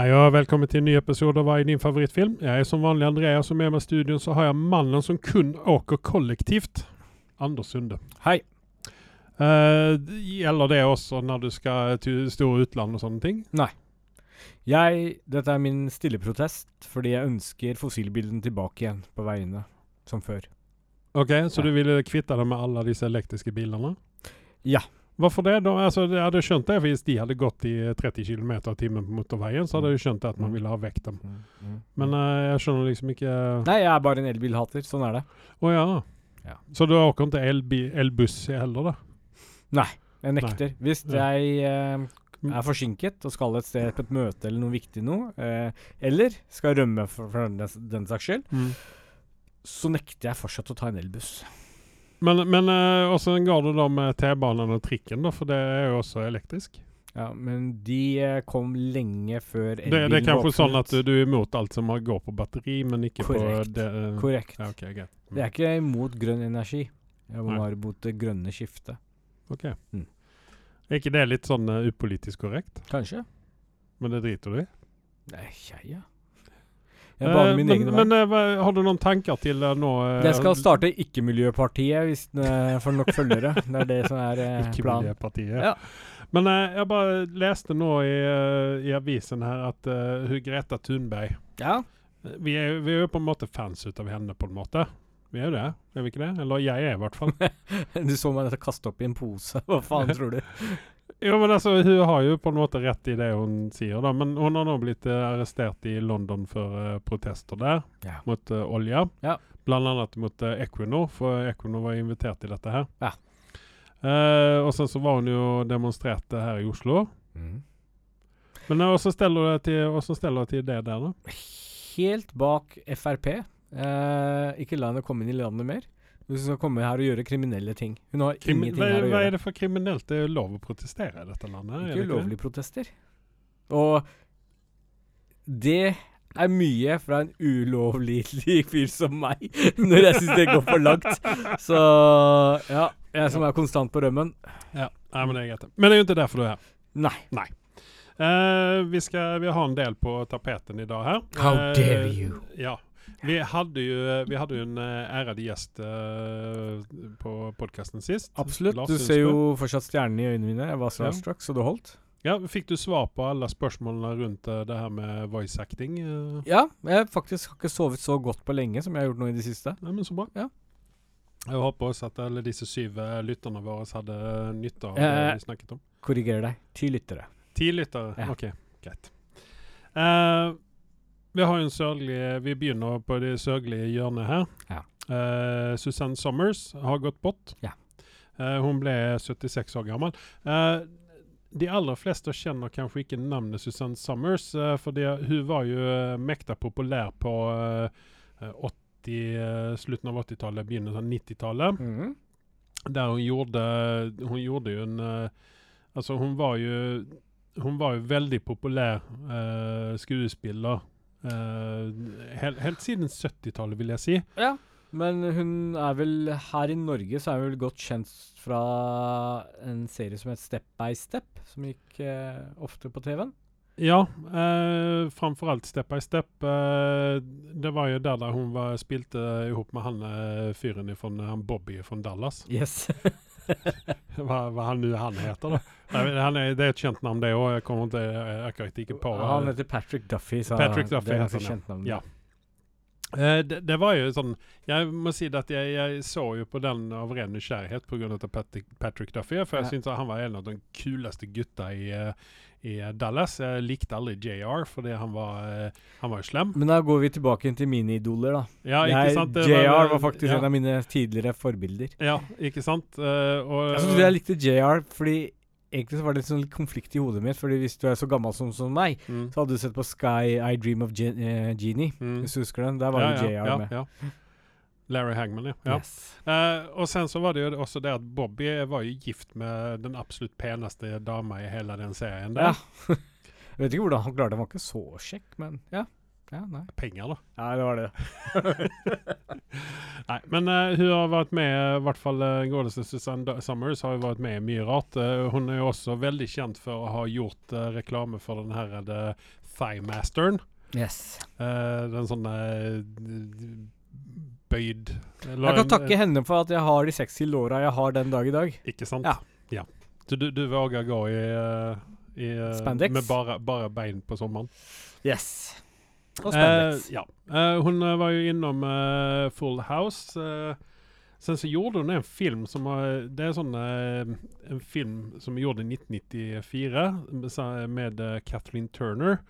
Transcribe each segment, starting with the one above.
Hei og velkommen til en ny episode av Hva er din favorittfilm? Jeg er som vanlig Andreas, og med meg i studio så har jeg mannen som kun åker kollektivt. Anders Sunde. Hei. Eh, gjelder det også når du skal til store utland og sånne ting? Jeg, dette er min stille protest fordi jeg ønsker fossilbilen tilbake igjen på veiene, som før. Ok, Så Ja. du ville kvitte deg med alle disse elektriske bilene? Ja. Hvorfor det? da? Altså, jeg hadde skjønt det hvis de hadde gått i 30 km i timen på motorveien, så hadde jeg skjønt at man Mm. ville ha vekk dem. Men Men eh, jeg skjønner liksom ikke Nei, jeg er bare en elbilhater. Sånn er det. ja. Ja. Så du har ikke til elbuss heller, da? Nei, Jeg nekter. Hvis Ja. jeg uh, er forsinket og skal et sted på et møte eller noe viktig noe, uh, eller skal rømme for, for den, den saks skyld, så nekter jeg fortsatt å ta en elbuss. Men, men eh, hvordan går det da med T-banen og trikken, da? For det er jo også elektrisk. Ja, men de eh, kom lenge før elbilen det er kanskje sånn at du, du er imot alt som går på batteri, men ikke Korrekt. på det uh, Korrekt. Ja, okay, okay. Mm. Det er ikke imot grønn energi. Jeg må bare mot det grønne skiftet. Ok. Mm. Er ikke det litt sånn uh, upolitisk korrekt? Kanskje? Men det driter du i? Nei, jeg, ja. Jeg baner min Eh, egen men, men eh, har du noen tanker til eh, nå Jeg skal starte Ikke-miljøpartiet hvis den eh, får nok følgere. Det er det som er planen. Miljøpartiet. Ja. Men jeg bare leste nå i, i avisen her at uh, Greta Thunberg Ja. vi er, vi er jo på en måte fans ut av henne, på en måte. Vi er jo det, er vi ikke det? Eller jeg er i hvert fall. Du så meg kaste opp i en pose. Hva faen tror du? Jo, men altså, Hun har jo på en måte rett i det hun sier, da. Men hun har nå blitt eh, arrestert i London for eh, protester der Ja. mot uh, olje. Ja. Blant annet mot uh, Equinor, for Equinor var invitert til dette her. Ja. Uh, og sen så var hun jo demonstrerte her i Oslo. Men uh, hvordan steller du deg til det der, da? Helt bak Frp. Uh, ikke la henne komme inn i landet mer. Hun skal komme her og gjøre kriminelle ting. Hun har Krimi ingenting hva, her å gjøre. hva er det for kriminelt? Det er jo lov å protestere i dette landet? er det Ikke det? ulovlige protester. Og det er mye fra en ulovlig fyr som meg, når jeg syns det går for langt. Så ja, jeg som er konstant på rømmen. Ja, nei, men det er greit. Men det er jo ikke derfor du er her. Nei. Eh, vi, skal, vi har en del på tapeten i dag her. How Eh, dare you. Ja. Vi hadde jo, vi hadde jo en uh, ærede gjest uh, på podkasten sist. Absolutt. Lars Du ser jo fortsatt stjernene i øynene mine. Jeg var starstruck, så det holdt. Ja, Fikk du svar på alle spørsmålene rundt uh, det her med voice acting? Uh? Ja, jeg faktisk har ikke sovet så godt på lenge som jeg har gjort nå i det siste. Nei, men Så bra. Ja. Jeg håper også at alle disse syv eh, lytterne våre hadde nytte av Eh, det vi snakket om. Korrigerer deg. Ti lyttere. Ti lyttere? Ja. OK, greit. Eh, vi har en sørgelig Vi begynner på det sørgelige hjørnet her. Ja. Uh, Susanne Summers har gått bort. Ja. Uh, hun ble 76 år gammel. Uh, de aller fleste kjenner kanskje ikke navnet Susanne Summers, for hun var jo mekta populær på eh, 80, eh, slutten av 80-tallet, begynnelsen av 90-tallet. Mm. Der hun gjorde Hun gjorde jo en Altså, hun var jo Hun var jo veldig populær uh, skuespiller. Eh, helt, helt siden 70-tallet, vil jeg si. Ja, men hun er vel Her i Norge så er hun vel godt kjent fra en serie som het Step by Step, som gikk eh, ofte på TV-en. Ja, eh, framfor alt Step by Step. Eh, det var jo der, der hun var, spilte ihop med han eh, fyren fra han Bobby fra Dallas. Yes. Hva, hva han nu han heter. Jeg Han er, det er et kjent navn, det òg. Jeg kommer ikke, jeg akkurat ikke på Han heter Patrick Duffy, så Patrick Duffy det ganske han, kjent navn. ja. Eh, det, det var jo sånn Jeg må si at jeg, jeg så jo på den av ren nysgjerrighet pga. Patrick, Patrick Duffy. For jeg Ja. syntes han var en av de kuleste gutta i, eh, i Dallas. Jeg likte aldri JR fordi han var, eh, han var jo slem. Men da går vi tilbake til mine idoler, da. Ja, ikke Jeg, sant? JR var faktisk ja, en av mine tidligere forbilder. Ja, ikke sant? Uh, og, Jeg synes jeg likte JR fordi Egentlig så var det litt sånn konflikt i hodet mitt, Fordi hvis du er så gammel som, som meg, mm, så hadde du sett på Sky I Dream of Gen eh, Genie. mm. Hvis du husker den? Der var ja, jo JR ja, ja, med. Larry Hagman, ja. ja. Yes. Uh, og sen så var det jo også det at Bobby var jo gift med den absolutt peneste dama i hele den serien. der. Ja. jeg vet ikke hvordan han klarte det. Han var ikke så kjekk, men ja. Ja, nei. Penger, da. Ja, det var det. Nei, men uh, hun har vært med, i hvert fall uh, godeste Susanne Summers har jo vært med i mye rart. Uh, hun er jo også veldig kjent for å ha gjort uh, reklame for den her The Thighmasteren. Yes. Uh, den sånn bøyd Jeg kan takke henne for at jeg har de sexy låra jeg har den dag i dag. Ikke sant? Ja. ja. Du, du, du våger gå i, uh, i Spandex? Med bare, bare bein på sommeren? Yes. Og spandex. ja. hun var jo innom Full House. Sen så gjorde hun en film som var Det er sånn En film som gjorde i 1994 med Kathleen Turner.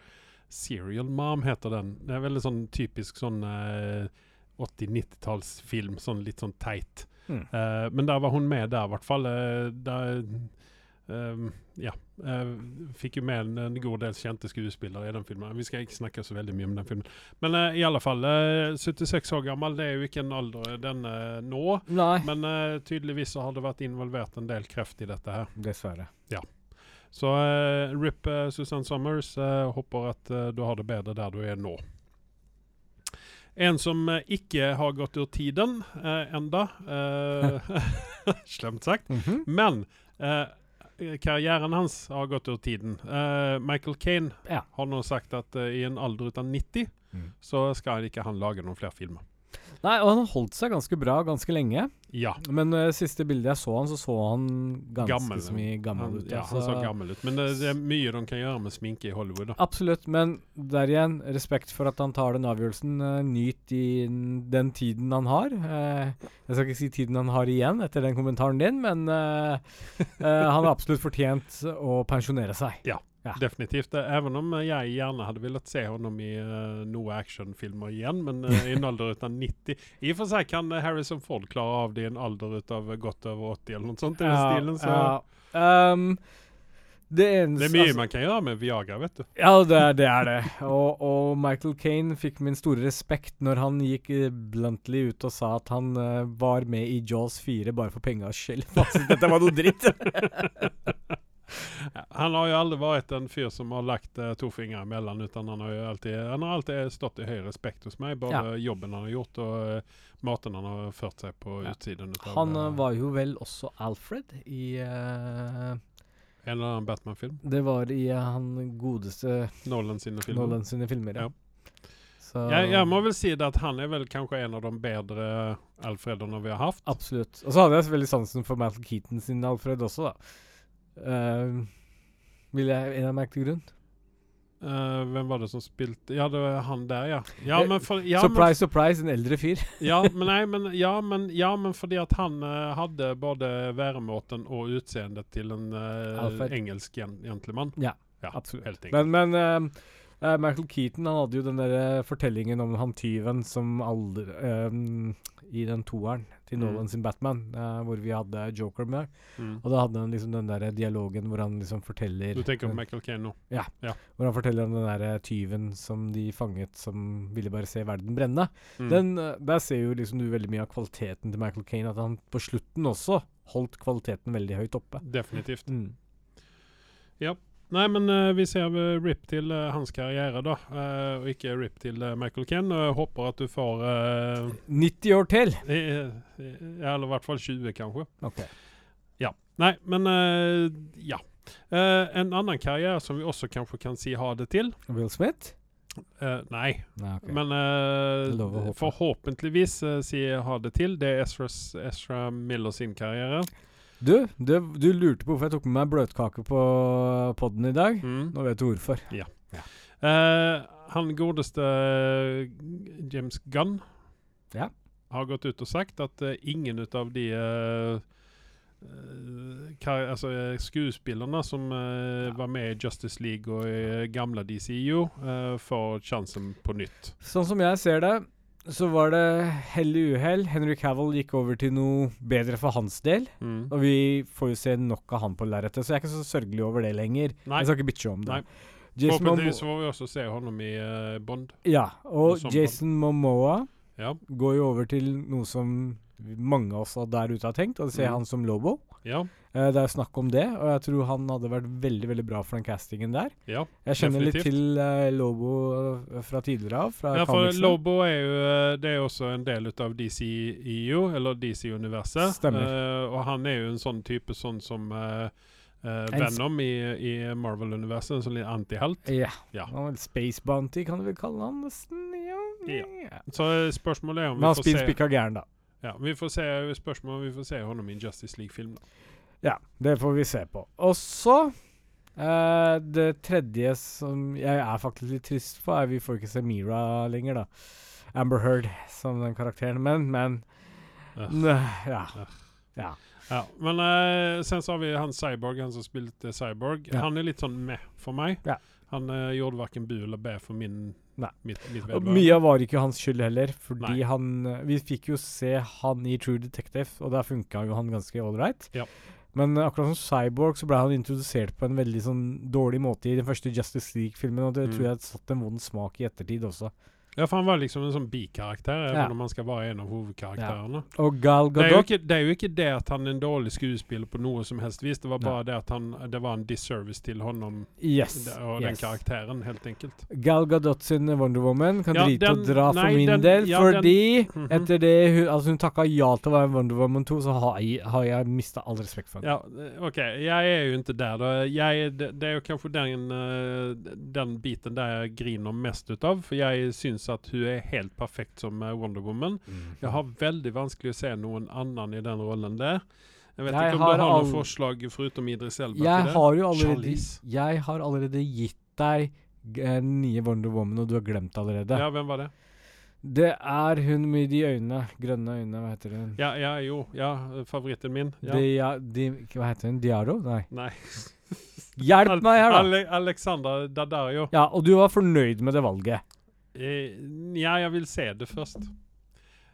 Serial Mom heter den. Det er veldig sånn typisk sånn 80-90-tallsfilm. Sånn litt sånn teit. Mm. Uh, men der var hun med der, i hvert fall. Uh, der, uh, ja. Uh, fikk jo med en, en, god del kjente skuespillere i den filmen. Vi skal ikke snakke så veldig mye om den filmen. Men i alle fall, 76 år gammel, det er jo ikke en alder den nå. Nei. Men tydeligvis så har det vært involvert en del kreft i dette her. Dessverre. Ja. Så RIP Susanne Summers. håper at du har det bedre der du er nå. En som uh, ikke har gått ur tiden eh, enda. eh, slemt sagt. Mm -hmm. Men karrieren hans har gått ur tiden. Michael Kane ja. har nå sagt at i en alder av 90 mm. så skal ikke han lage noen flere filmer. Nei, og han holdt seg ganske bra ganske lenge. Ja. Men uh, siste bildet jeg så han, så så han ganske gammel, så mye gammel ut. Ja, altså. han så gammel ut. Men det, det, er mye de kan gjøre med sminke i Hollywood. da. Absolutt, men der igjen, respekt for at han tar den avgjørelsen. Uh, nyt i den tiden han har. Uh, jeg skal ikke si tiden han har igjen etter den kommentaren din, men han har absolutt fortjent å pensjonere seg. Ja. Ja. Definitivt. Även om jeg gjerne hadde villet se honom i uh, noen actionfilmer igjen, men uh, i en alder av 90 I og for seg kan Harrison Ford klare av det i en alder av godt over 80 eller noe sånt. i stilen, så. ja. Um, det, eneste, det, er mye altså, man kan gjøre med Viagra, vet du. Ja, det er det. Er det. Og, og, Michael Kane fikk min store respekt når han gikk bluntly ut og sa at han uh, var med i Jaws 4 bare for pengas skyld. Dette var noe dritt. Han har jo aldri vært en fyr som har lagt uh, to fingre imellom, utan han har alltid, han har alltid stått i høy respekt hos meg. Både ja. jobben han har gjort, og uh, maten han har ført seg på ja. utsiden. Utav, han uh, var jo vel også Alfred i en eller annen Batman-film? Det var i han godeste Nolan sine filmer. Nolan sine filmer ja. ja. Jeg, jeg, må vel si det at han er vel kanskje en av de bedre Alfredene vi har hatt. Absolutt. Og så hadde jeg veldig sansen for Michael Keaton sin Alfred også, da. Uh, vil jeg en av merke til grunn? Uh, hvem var det som spilte Ja, det var han der, ja. ja, men for, ja surprise, surprise, en eldre fyr. ja, men nei, men, ja, men, ja, men fordi at han uh, hadde både væremåten og utseendet til en uh, engelsk gentleman. Ja, ja, absolutt. Men, men Michael Keaton han hadde jo den der fortellingen om han tyven som aldri I den toeren til Mm. Nolan sin Batman, hvor vi hadde Joker med. Mm. Og da hadde han liksom den der dialogen hvor han liksom forteller Du tenker på Michael Kane nå? Ja. ja. Hvor han forteller om den der tyven som de fanget, som ville bare se verden brenne. Mm. Den, der ser jo liksom du veldig mye av kvaliteten til Michael Kane. At han på slutten også holdt kvaliteten veldig høyt oppe. Definitivt. Mm. Ja. Nei, men uh, vi ser uh, RIP til uh, hans karriere, da. og ikke RIP til Michael Ken. Og jeg håper at du får 90 år til! I, eller i hvert fall 20, kanskje. Ok. Ja. Nei, men Ja. en annen karriere som vi også kanskje kan si ha det til Will Smith? nei. nei okay. Men forhåpentligvis si ha det til. Det er Ezra, Ezra Miller sin karriere. Du, du, du, lurte på hvorfor jeg tok med meg bløtkake på podden i dag. Mm. Nå vet du hvorfor. Ja. ja. Uh, han godeste James Gunn ja. har gått ut og sagt at uh, ingen ut av de uh, altså, skuespillerne som var med i Justice League og i gamle DCU, får sjansen på nytt. Sånn som jeg ser det, så var det hell i uhell. Henry Cavill gikk over til noe bedre for hans del. Mm. Og vi får jo se nok av han på lerretet, så jeg er ikke så sørgelig over det lenger. Nei. Jeg skal ikke bitche om det. Forhåpentligvis får vi også se ham i uh, Bond. Ja, og Jason Momoa ja. går jo over til noe som mange av oss der ute har tenkt, og det ser Mm. han som Lobo. Ja. Uh, det er snakk om det, og jeg tror han hadde vært veldig veldig bra for den castingen der. Ja, jeg kjenner definitivt. litt til uh, Lobo uh, fra tidligere av. Fra Ja, for comicsene. Lobo er jo Det er jo også en del av DCEU, eller DC-universet. Stemmer. Uh, og han er jo en sånn type sånn som uh, eh, Venom i, i Marvel-universet, en sånn litt antihelt. Ja. Ja. Han Space Bounty, kan du vel kalle han nesten? Ja. Ja. Så eh, spørsmålet er om Men han vi får spiller se spikka gæren, da. Ja, vi får se spørsmålet om vi får se ham i Justice League-film. da. Ja, det får vi se på. Og så uh, Det tredje som jeg er faktisk litt trist på, er vi får ikke se Mira lenger, da. Amber Heard som den karakteren. Men, men uh, Ja. Ja. Ja, men eh, sen så har vi han Cyborg, han som spilte Cyborg. Ja. Han er litt sånn meh for meg. Ja. Han eh, gjorde verken bu eller bæ for min, mitt, mitt Og vedvarende. mye var ikke hans skyld heller, fordi Nei. han eh, Vi fikk jo se han i True Detective, og der funka jo han ganske ålreit. Ja. Men akkurat som Cyborg så ble han introdusert på en veldig sånn dårlig måte i den første Justice League-filmen, og det Mm. tror jeg satt en vond smak i ettertid også. Ja, for han var liksom en sånn bikarakter, Ja. även om han skal være en av hovedkarakterene. Og Gal Det, er Gadot ikke, det er jo ikke det at han er en dårlig skuespiller på noe som helst vis. Det var bare bare det at han, det var en disservice til honom Yes. og den yes. karakteren, helt enkelt. Gal Gadot sin Wonder Woman kan Ja, drite den- og dra for min den- del, ja, fordi -hmm. etter det hun, altså hun takka ja til å være Wonder Woman 2, så har jeg, har jeg mista all respekt for henne. Ja, ok. Jeg er jo ikke der. Da. Jeg, det, det er jo kanskje den, eh, den biten der jeg griner mest ut av. For jeg syns at hun er helt perfekt som eh, Wonder Woman. Jeg har veldig vanskelig å se noen annen i den rollen der. Jeg vet Jeg ikke om har du har all- noen forslag foruten Idris Elba Jeg til det? har jo allerede Jeg har allerede gitt deg g- eh, nye Wonder Woman, og du har glemt allerede. Ja, hvem var det? Det er hun med de øynene. Grønne øyne, hva heter hun? Ja, ja jo. Ja, favoritten min. Ja. De, ja, de, hva heter hun? Diaro? Nei. Nei. Hjelp meg her, da! Ale Alexander Dadario. Ja, og du var fornøyd med det valget. Eh, ja, jeg vil se det først.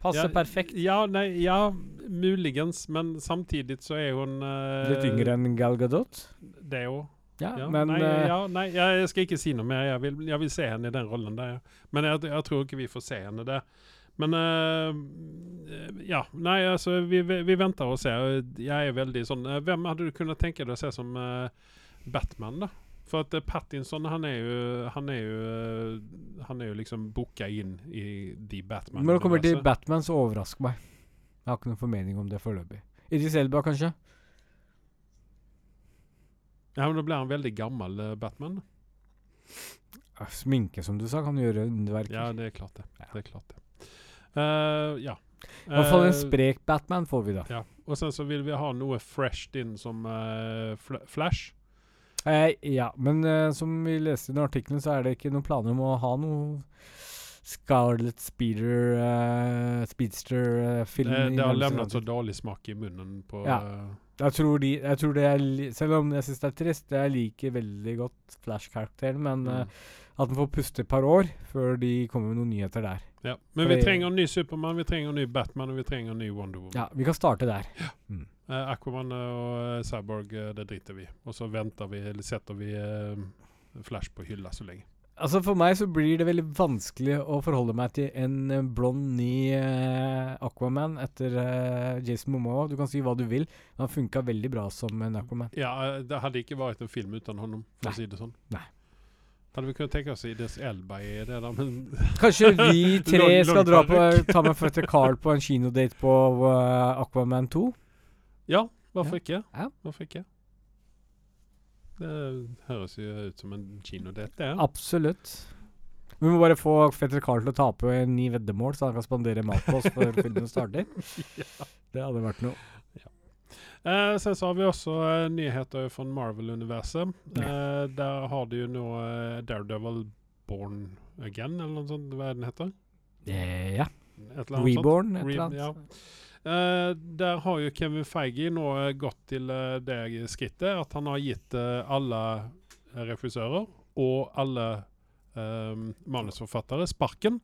Passer ja, perfekt. Ja, nei, ja, muligens, men samtidig så er hun uh, Litt yngre enn Gal Gadot. Det òg. Ja, Ja, men nei, eh, ja, nei, jeg skal ikke si noe mer. Jeg vil, jeg vil se henne i den rollen der. ja. Men jeg, jeg tror ikke vi får se henne der. Men uh, Ja. Nei, altså, vi, vi venter og ser. Jeg er veldig sånn uh, Hvem hadde du kunnet tenke deg å se som Batman, da? For at Pattinson, han er jo Han er jo Han er jo liksom booka inn i de Batman Når det kommer til Batman, så overrask meg. Jeg har ikke noen formening om det foreløpig. Idris Elba, kanskje? Ja, men da blir han veldig gammel eh, Batman. Sminke, som du sa, kan gjøre underverker. Ja, det er klart det. Ja. Det er klart det. Uh, ja. I hvert fall en Eh, sprek Batman får vi, da. Ja, og sen så vil vi ha noe fresht inn som uh, fl Flash. Eh, ja, men eh, som vi leste i den artikkelen, så er det ikke noen planer om å ha noe Scarlet Speeder uh, Speedster-film. Det, det har levnet så dårlig smak i munnen på Ja. Jeg tror, de, jeg tror det er Selv om jeg syns det er trist, jeg liker veldig godt Flash-karakteren, men mm. eh, at den får puste et par år før de kommer med noen nyheter der. ja. Men for vi det- trenger en ny Supermann, vi trenger en ny Batman og vi trenger en ny Wonder Woman. Ja, vi kan starte der. Eh, Aquaman og uh, Cyborg, uh, det driter vi. Og så venter vi, eller setter vi Flash på hylla så lenge. Altså For meg så blir det veldig vanskelig å forholde meg til en blond, ny Aquaman etter Jason Momoa. Du kan si hva du vil, men han funka veldig bra som en Aquaman. Ja, det hadde ikke vært en film uten ham, for Nei. å si det sånn. Nei. Hadde vi kunnet tenke oss Idris Elba i det, da, men Kanskje vi tre skal dra på ta med fetter Carl på en kinodate på uh, Aquaman 2? Ja, hvorfor ikke? Ja. Hvorfor ikke? Det høres jo ut som en kinodate, det. Absolutt. Vi må bare få fetter Carl til å tape en ny veddemål, så han kan spandere mat på oss før filmen starter. Det hadde vært noe. Eh, sen så har vi også eh, nyheter fra Marvel-universet. Eh, der har du jo nå eh, Daredevil Born Again, eller noe sånt. Hva er den heter? Eh, ja. Et. Reborn, et Re- eller ja. annet. Eh, der har jo Kevin Feige nå gått til det skrittet at han har gitt alle regissører og alle manusforfattere sparken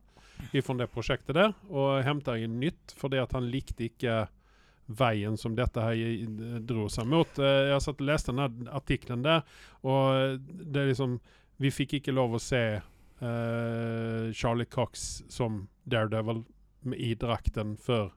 ifra det prosjektet der, og henter inn nytt fordi at han likte ikke veien som dette her dro seg mot. Eh, jeg satt og leste den artikkelen der, og det er liksom Vi fikk ikke lov å se uh, Charlie Cox som Daredevil i drakten før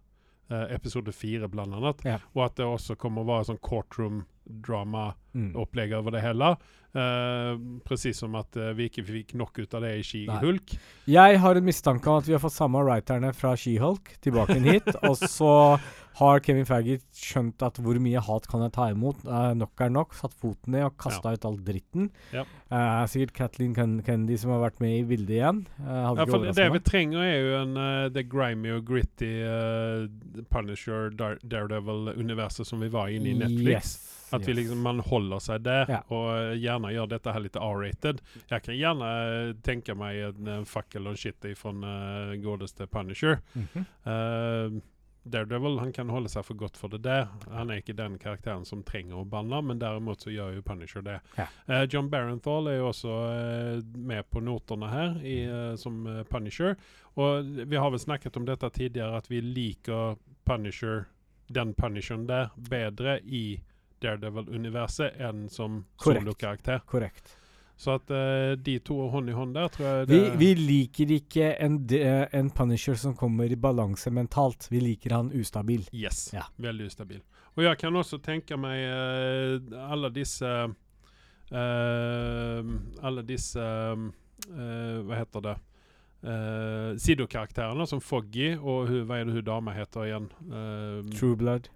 uh, episode fire, blant annet. Ja. Og at det også kommer å være sånn courtroom-drama Mm. opplegg over det hele. Uh, Presis som at eh, vi ikke fikk nok ut av det i Ski-Hulk. Jeg har en mistanke om at vi har fått samme writerne fra She-Hulk tilbake inn hit. og så har Kevin Faggot skjønt at hvor mye hat kan jeg ta imot? Eh, nok er nok. Satt foten ned og kasta ut all dritten. Ja. Eh, sikkert Kathleen Ken Kennedy som har vært med i bildet igjen. Eh, Ja, det vi trenger, er jo en uh, det grimy og gritty uh, Punisher, Dar Daredevil-universet som vi var inne i Netflix. Yes, At vi yes. liksom, man holder seg der, Ja. og eh, gjerne gjør dette her litt R-rated. Jeg kan gjerne eh, tenke meg en, en fakkel og shit fra uh, godeste Punisher. Mm -hmm. uh, Daredevil han kan holde seg for godt for det der. Han er ikke den karakteren som trenger å banne, men derimot så gjør jo Punisher det. Ja. Uh, John Barenthal er jo også uh, med på notene her i, uh, som eh, Punisher. Og vi har vel snakket om dette tidligere, at vi liker Punisher, den Punisheren der, bedre i Daredevil-universet enn som solokarakter. Korrekt. Så at uh, de to hånd i hånd der, tror jeg Vi, det vi liker ikke en, eh, en Punisher som kommer i balanse mentalt. Vi liker han ustabil. Yes, Ja. Veldig ustabil. Og jeg kan også tenke meg alle disse dessa alla dessa eh, vad heter det sidokarakterene som Foggy og hva er är det hun dama heter igjen? True Blood.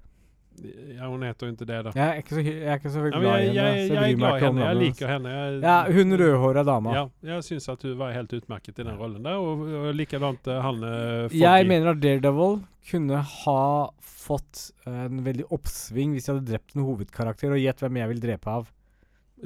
Ja, hon heter ju inte det då. Jeg er ikke så, jeg er ikke så Ja, men glad i henne. jag, så jag är glad i henne, jag liker henne. Jag, Ja, hun rødhåra dama. Ja, jag syns att du var helt utmärkt i den rollen där och, og likadant eh, han uh, Foggy. Jeg mener at Daredevil kunne ha fått en veldig oppsving hvis jeg hadde drept en hovedkarakter, og gjett hvem jeg vil drepe av.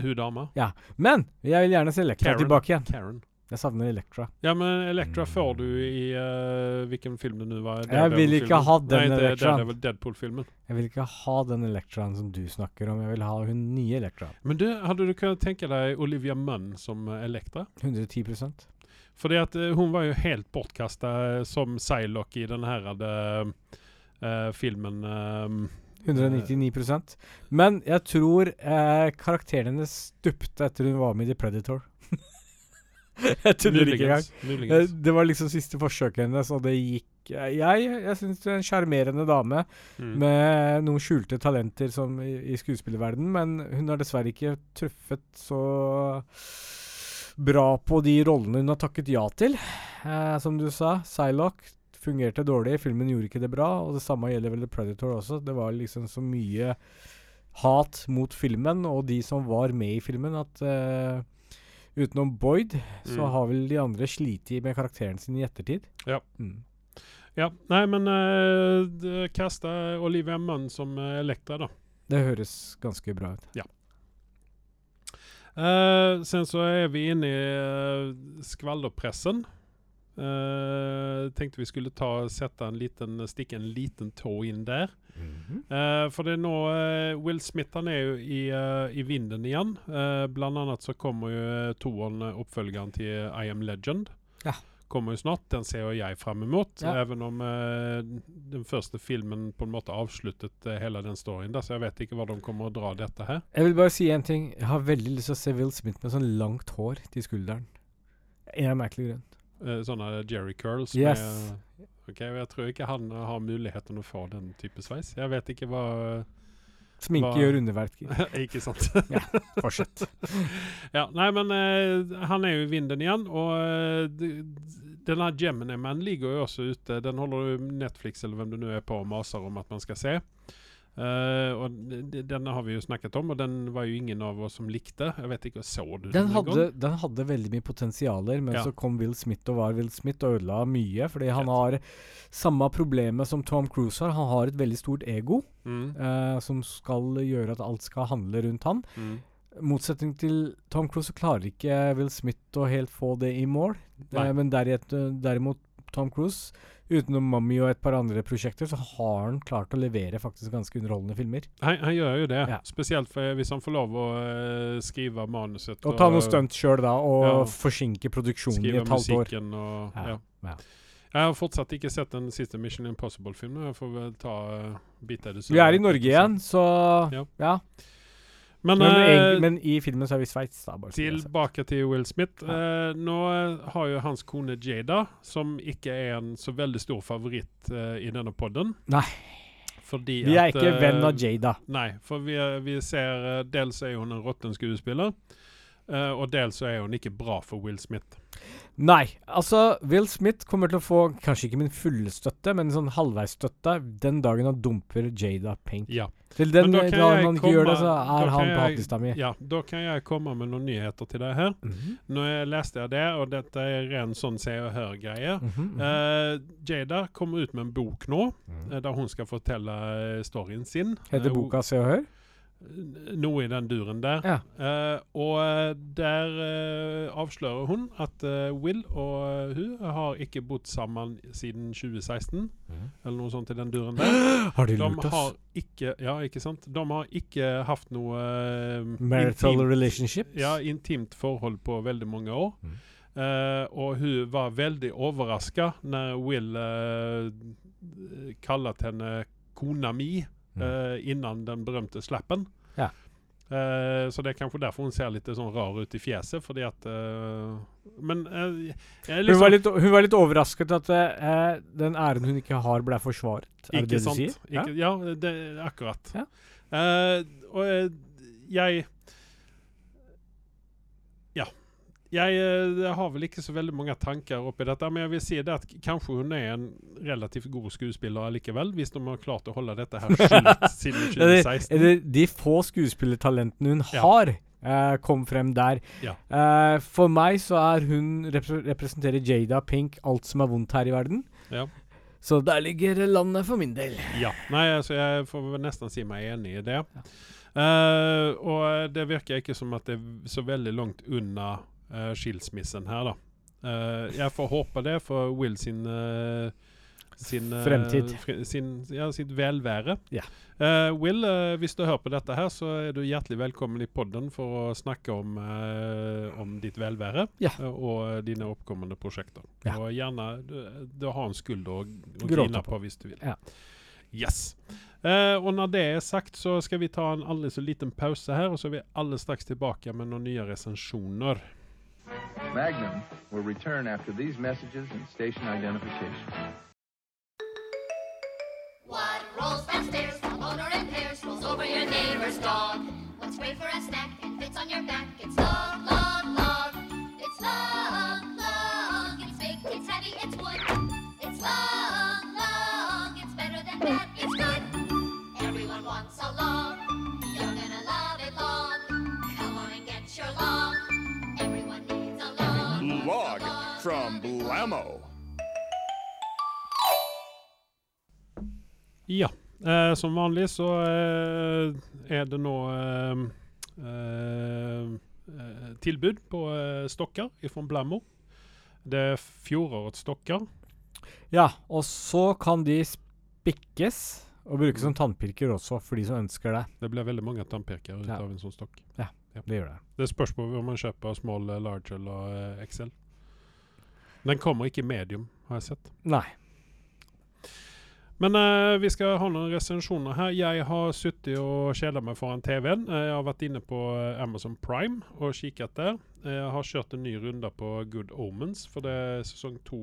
Hur dama? Men jeg vil gjerne se Elektra Karen. tilbake igjen. Karen. Jeg savner Elektra. Ja, men Elektra får du i uh, hvilken film det nu var? Jeg vil ikke ha den Nej, Det, det, Daredevil, Deadpool-filmen. Jeg vil ikke ha den Electraen som du snakker om, jeg vil ha hun nye Electra. Men du, hadde du kunnet tenke deg Olivia Munn som Electra? Elektra? 110% at uh, att eh, var jo helt bortkastad eh, som Psylocke i den här uh, filmen. ehm, 199% Men jeg tror karakteren hennes stupte etter hun var med i The Predator. jeg tuller ikke engang. Eh. Det var liksom siste forsøket hennes, og det gikk Jeg, jeg syns du er en sjarmerende dame Mm. med noen skjulte talenter som i, i skuespillerverdenen, men hun har dessverre ikke truffet så bra på de rollene hun har takket ja til. Eh, som du sa, Psylocke fungerte dårlig, filmen gjorde ikke det bra, og det samme gjelder vel The Predator også. Det var liksom så mye hat mot filmen og de som var med i filmen, at eh, utenom Boyd, så Mm. har vel de andre slitt med karakteren sin i ettertid. Ja. Mm. Ja, Nei, men uh, d- kasta Olivia Munn som eh, Elektra da. Det høres ganske bra ut. Eh, sen så er vi inne i uh, skvallerpressen. Uh, tenkte vi skulle ta sette en liten, stikke en liten tå inn der. Mm -hmm. uh, for det er nå uh, Will Smith han er jo i, i vinden igjen. Blant annet så kommer jo toeren, oppfølgeren til I Am Legend. Ja. Kommer jo snart. Den ser jo jeg frem imot. Ja. Even om den første filmen på en måte avsluttet hele den storyen. der, så jeg vet ikke hva de kommer å dra dette her. Jeg vil bare si en ting. Jeg har veldig lyst til å se Will Smith med sånn langt hår til skulderen. En merkelig grunn. Eh, sånne Jerry curls. Yes. Med, ok, og Jeg tror ikke han eh, har muligheten å få den type sveis. Jeg vet ikke hva Sminke gjør underverker. Ikke sant? Fortsett. Ja, nei, men uh, han er jo i vinden igjen, og uh, denne Gemini Man ligger jo også ute. Den holder Netflix eller hvem det nå er på og maser om at man skal se. Eh, og Denne har vi jo snakket om, og den var jo ingen av oss som likte. Jeg vet ikke, Så du den? Den hadde, den hadde veldig mye potensialer, men Ja. så kom Will Smith og var Will Smith og ødela mye. Fordi han har samme problemet som Tom Cruise har. Han har et veldig stort ego Mm, uh, som skal gjøre at alt skal handle rundt han. mm. Motsetning til Tom Cruise så klarer ikke Will Smith å helt få det i mål. Nei. Eh, men derimot Tom Cruise, utenom Mummy og et par andre prosjekter, så har han klart å levere faktisk ganske underholdende filmer. Han, han gjør jo det. Ja. Spesielt hvis han får lov å uh, skrive manuset. Og ta noe stunt sjøl, da, og Ja. forsinke produksjonen i et halvt år. og Ja, ja. ja. Jeg har fortsatt ikke sett den siste Mission Impossible-filmen. Jeg får vel ta uh, bit av det. Vi er i Norge igjen, så Ja. Men, Men, eh, men i filmen så er vi i Sveits, tilbake til Will Smith. Ja. Eh, nå eh, har jo hans kone Jada, som ikke er en så veldig stor favoritt eh, i denne podden Nei. Fordi Vi er at, ikke venn eh, av Jada. Nei, for vi, vi ser eh, Dels er hun en råtten skuespiller, eh, og dels er hun ikke bra for Will Smith. Nei, altså Will Smith kommer til å få kanskje ikke min fulle støtte, men sånn halvveisstøtte den dagen han dumper Jada Pink. Ja. Til den da dagen han ikke gjør det, så er han på hattlista mi. ja, da kan jeg komme med noen nyheter til deg her. Mhm, Nå jeg leste jeg det, og dette er ren sånn se og hør-greie. Mm -hmm, mm -hmm. uh, Jada kommer ut med en bok nå, Mhm. eh, der hun skal fortelle eh, storyen sin. Heter boka Se og Hør? Noe i den duren der. Ja. Uh, og eh, der uh, avslører hun at uh, Will og hun har ikke bodd sammen siden 2016, eller noe sånt i den duren der. Har de De lurt har oss? ikke Ja, ikke sant? De har ikke hatt noe Marital intimt- relationships? ja, intimt forhold på veldig mange år. Mm. Eh, og hun var veldig overraska når Will uh, kalte henne kona mi Mm. eh, innan den berømte slappen. Ja. Uh, så det er kanskje derfor hun ser litt sånn rar ut i fjeset, fordi at uh, Men uh, er Hun, liksom, var litt, hun var litt overrasket at eh, den æren hun ikke har, ble forsvaret. Er det Ikke det du sant? sier? Ikke, ja, det er akkurat. Ja. Eh, og eh, jeg Ja. Jeg, eh, jeg har vel ikke så veldig mange tanker oppi dette, men jeg vil si det at kanskje hun er en relativt god skuespiller likevel, hvis de har klart å holde dette her skjult siden Ja, det- 2016. det de få skuespillertalentene hun Ja. har, eh, kom frem der. Ja. Uh, for meg så er hun rep representerer Jada Pink alt som er vondt her i verden. Ja. Så der ligger landet for min del. Ja. Nei, altså jeg får nesten si meg enig i det. Uh, og det virker ikke som at det er så veldig langt unna uh, skilsmissen her, da. Eh, jeg får håpe det for Will sin eh, sin, eh, Fremtid. fre- sin, ja, sitt velvære. Ja. Uh, Will, uh, hvis du hører på dette her, så er du hjertelig velkommen i podden for å snakke om, uh, om ditt velvære Ja. eh, og dine oppkommende prosjekter. Ja. Og gjerne du, du har en skulder å, grine på. hvis du vil. Yes. Eh, og når det er sagt, så skal vi ta en aldri så liten pause her, og så er vi alle straks tilbake med noen nye resensjoner. Magnum will return after these messages and station identification. What rolls downstairs from motor and pairs rolls over your neighbor's dog? What's great for a snack and fits on your back? It's long, Blammo. Ja. Eh, som vanlig så eh, er det nå eh, eh, eh, tilbud på eh, stokker fra Blammo. Det er fjorårets stokker. Ja, og så kan de spikkes og brukes som tannpirker også, for de som ønsker det. Det blir veldig mange tannpirkere ut Ja. av en sånn stokk. Ja, Det gjør det. Det spørs på om man kjøper small, large eller XL. Den kommer ikke i medium, har jeg sett. Nei. Men eh, vi skal ha noen resensjoner her. Jeg har sittet og kjeda meg foran TV-en. Eh, jeg har vært inne på eh, Amazon Prime og kikket der. Eh, Jeg har kjørt en ny runde på Good Omens, for det sesong to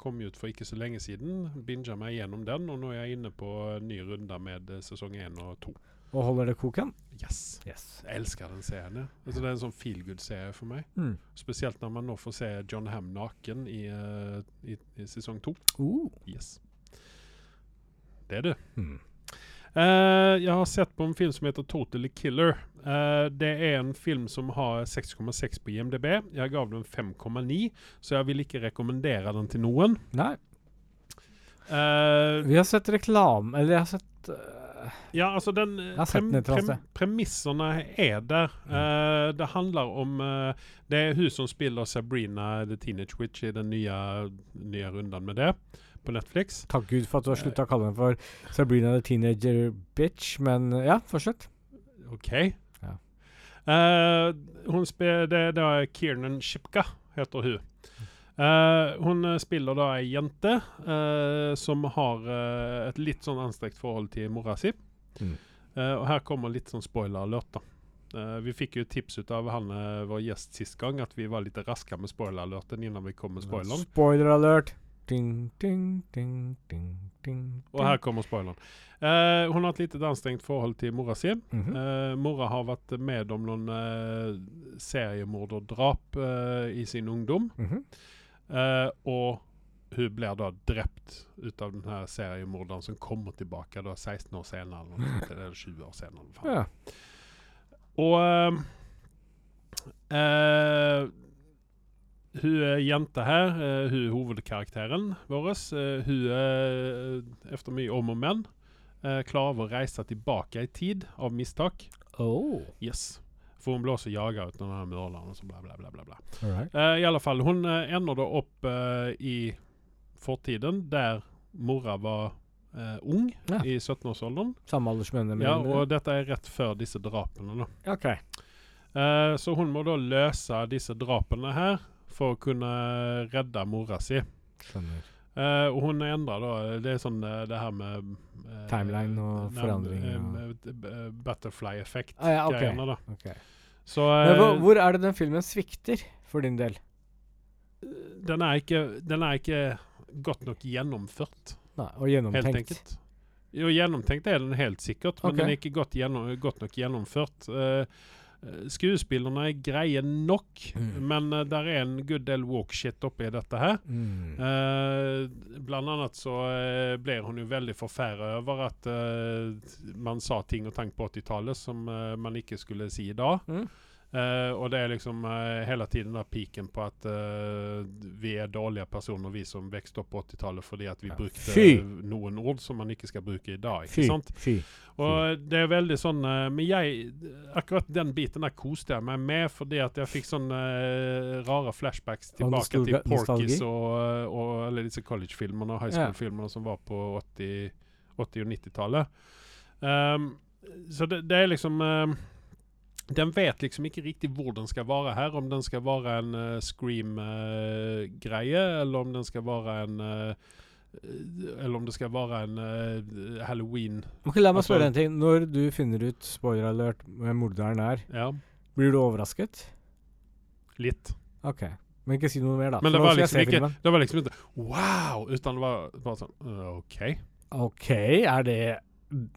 kom ut for ikke så lenge siden. Binga meg gjennom den, og nå er jeg inne på en ny runde med sesong én og to. Og holder det koken? Yes. Yes. Jeg elsker den serien. Altså, det er en sånn feel good-serie for meg. Mm. Spesielt når man nå får se John Ham naken i, eh, i, i sesong to. Uh. Yes. Det er det. Mm. Eh, jeg har sett på en film som heter Totally Killer. Uh, det er en film som har 6,6 på IMDb. Jeg gav den 5,9, så jeg vil ikke rekommendere den til noen. Nei. Uh, Vi har sett reklame Eller jeg har sett ja, altså den prem, prem, den eller annet. Premissene er der. Eh, det handler om Uh, Det er hun som spiller Sabrina the Teenage Witch i den nye, nye runden med det på Netflix. Takk Gud for at du har slutta å kalle henne for Sabrina the Teenager Bitch, men ja, fortsett. OK. Ja. Uh, hun spiller det, det er Kiernan Shipka, heter hun. Eh, hun spiller da ei jente uh, som har uh, et litt sånn anstrengt forhold til mora si. Mm. Eh, og her kommer litt sånn spoiler-alert, da. Eh, vi fikk jo tips ut av han vår gjest sist gang, at vi var litt raske med spoiler-alerten innan vi kom med spoileren. Spoiler alert. Ding, ding, ding, ding, ding. Og her kommer spoileren. Eh, hun har et litt anstrengt forhold til mora si. Mhm. Eh, mora har vært med om noen eh, seriemord og drap i sin ungdom. Mhm. Eh, og hun blir da drept ut av denne seriemorderen som kommer tilbake da 16 år senere. Eller, eller 20 år senere. Ja. Og eh, eh, hun jenta her, hun er hovedkarakteren vår. Hun er, efter mye om og men, klarer å reise tilbake i tid av mistak. Oh. Yes. For hun blir også jaga ut av morderen. og så bla, bla, bla, bla, bla. Right. Eh, I alle fall, hun uh, ender da opp uh, i fortiden, der mora var eh, ung, Ja. i 17-årsalderen. Samme aldersmønne? Ja, og dette er rett før disse drapene. da. OK. Eh, så hun må da løse disse drapene her for å kunne redde mora si. Skjønner. Uh, og hun endrer da Det er sånn uh, det her med uh, Timeline og forandring. Uh, eh, eh, Butterfly-effekt. Ah, ja, ok. greiene da. ok. Så hvor, eh, hvor er det den filmen svikter, for din del? den, er ikke, den er ikke godt nok gjennomført, Nei, og gjennomtenkt. Jo, gjennomtenkt er den helt sikkert, men okay. den er ikke godt, gjennom, godt nok gjennomført. Eh, skuespillerne er greie nok, Mm. men uh, der er en good del walk shit oppi dette her. Mm. Uh, blant annet så uh, ble hun jo veldig forferda over at eh, man sa ting og tank på 80-tallet som eh, man ikke skulle si i dag. Mm. Eh, og det er liksom uh, hele tiden der piken på at uh, vi er dårlige personer, vi som vokste opp på 80-tallet, fordi at vi Ja. brukte Fy! noen ord som man ikke skal bruke i dag. Fy. sant? Fy. Og det er veldig sånn Men jeg Akkurat den biten der koste jeg meg med, fordi at jeg fikk sånne rare flashbacks tilbake til Porkies og, og alle disse college-filmene og high school-filmene som var på 80, 80- og 90-tallet. Um, så det, det er liksom Den vet liksom ikke riktig hvor den skal være her. Om den skal være en uh, Scream-greie, eller om den skal være en uh, Eller om det skal være en uh, Halloween okay, La meg Altså- spørre en ting. Når du finner ut, spoiler alert, hvem morderen er, Ja, blir du overrasket? litt. OK. Men ikke si noe mer, da. Men det var, liksom ikke, det var liksom ikke wow! Utan det var bare sånn øh, OK. OK, er det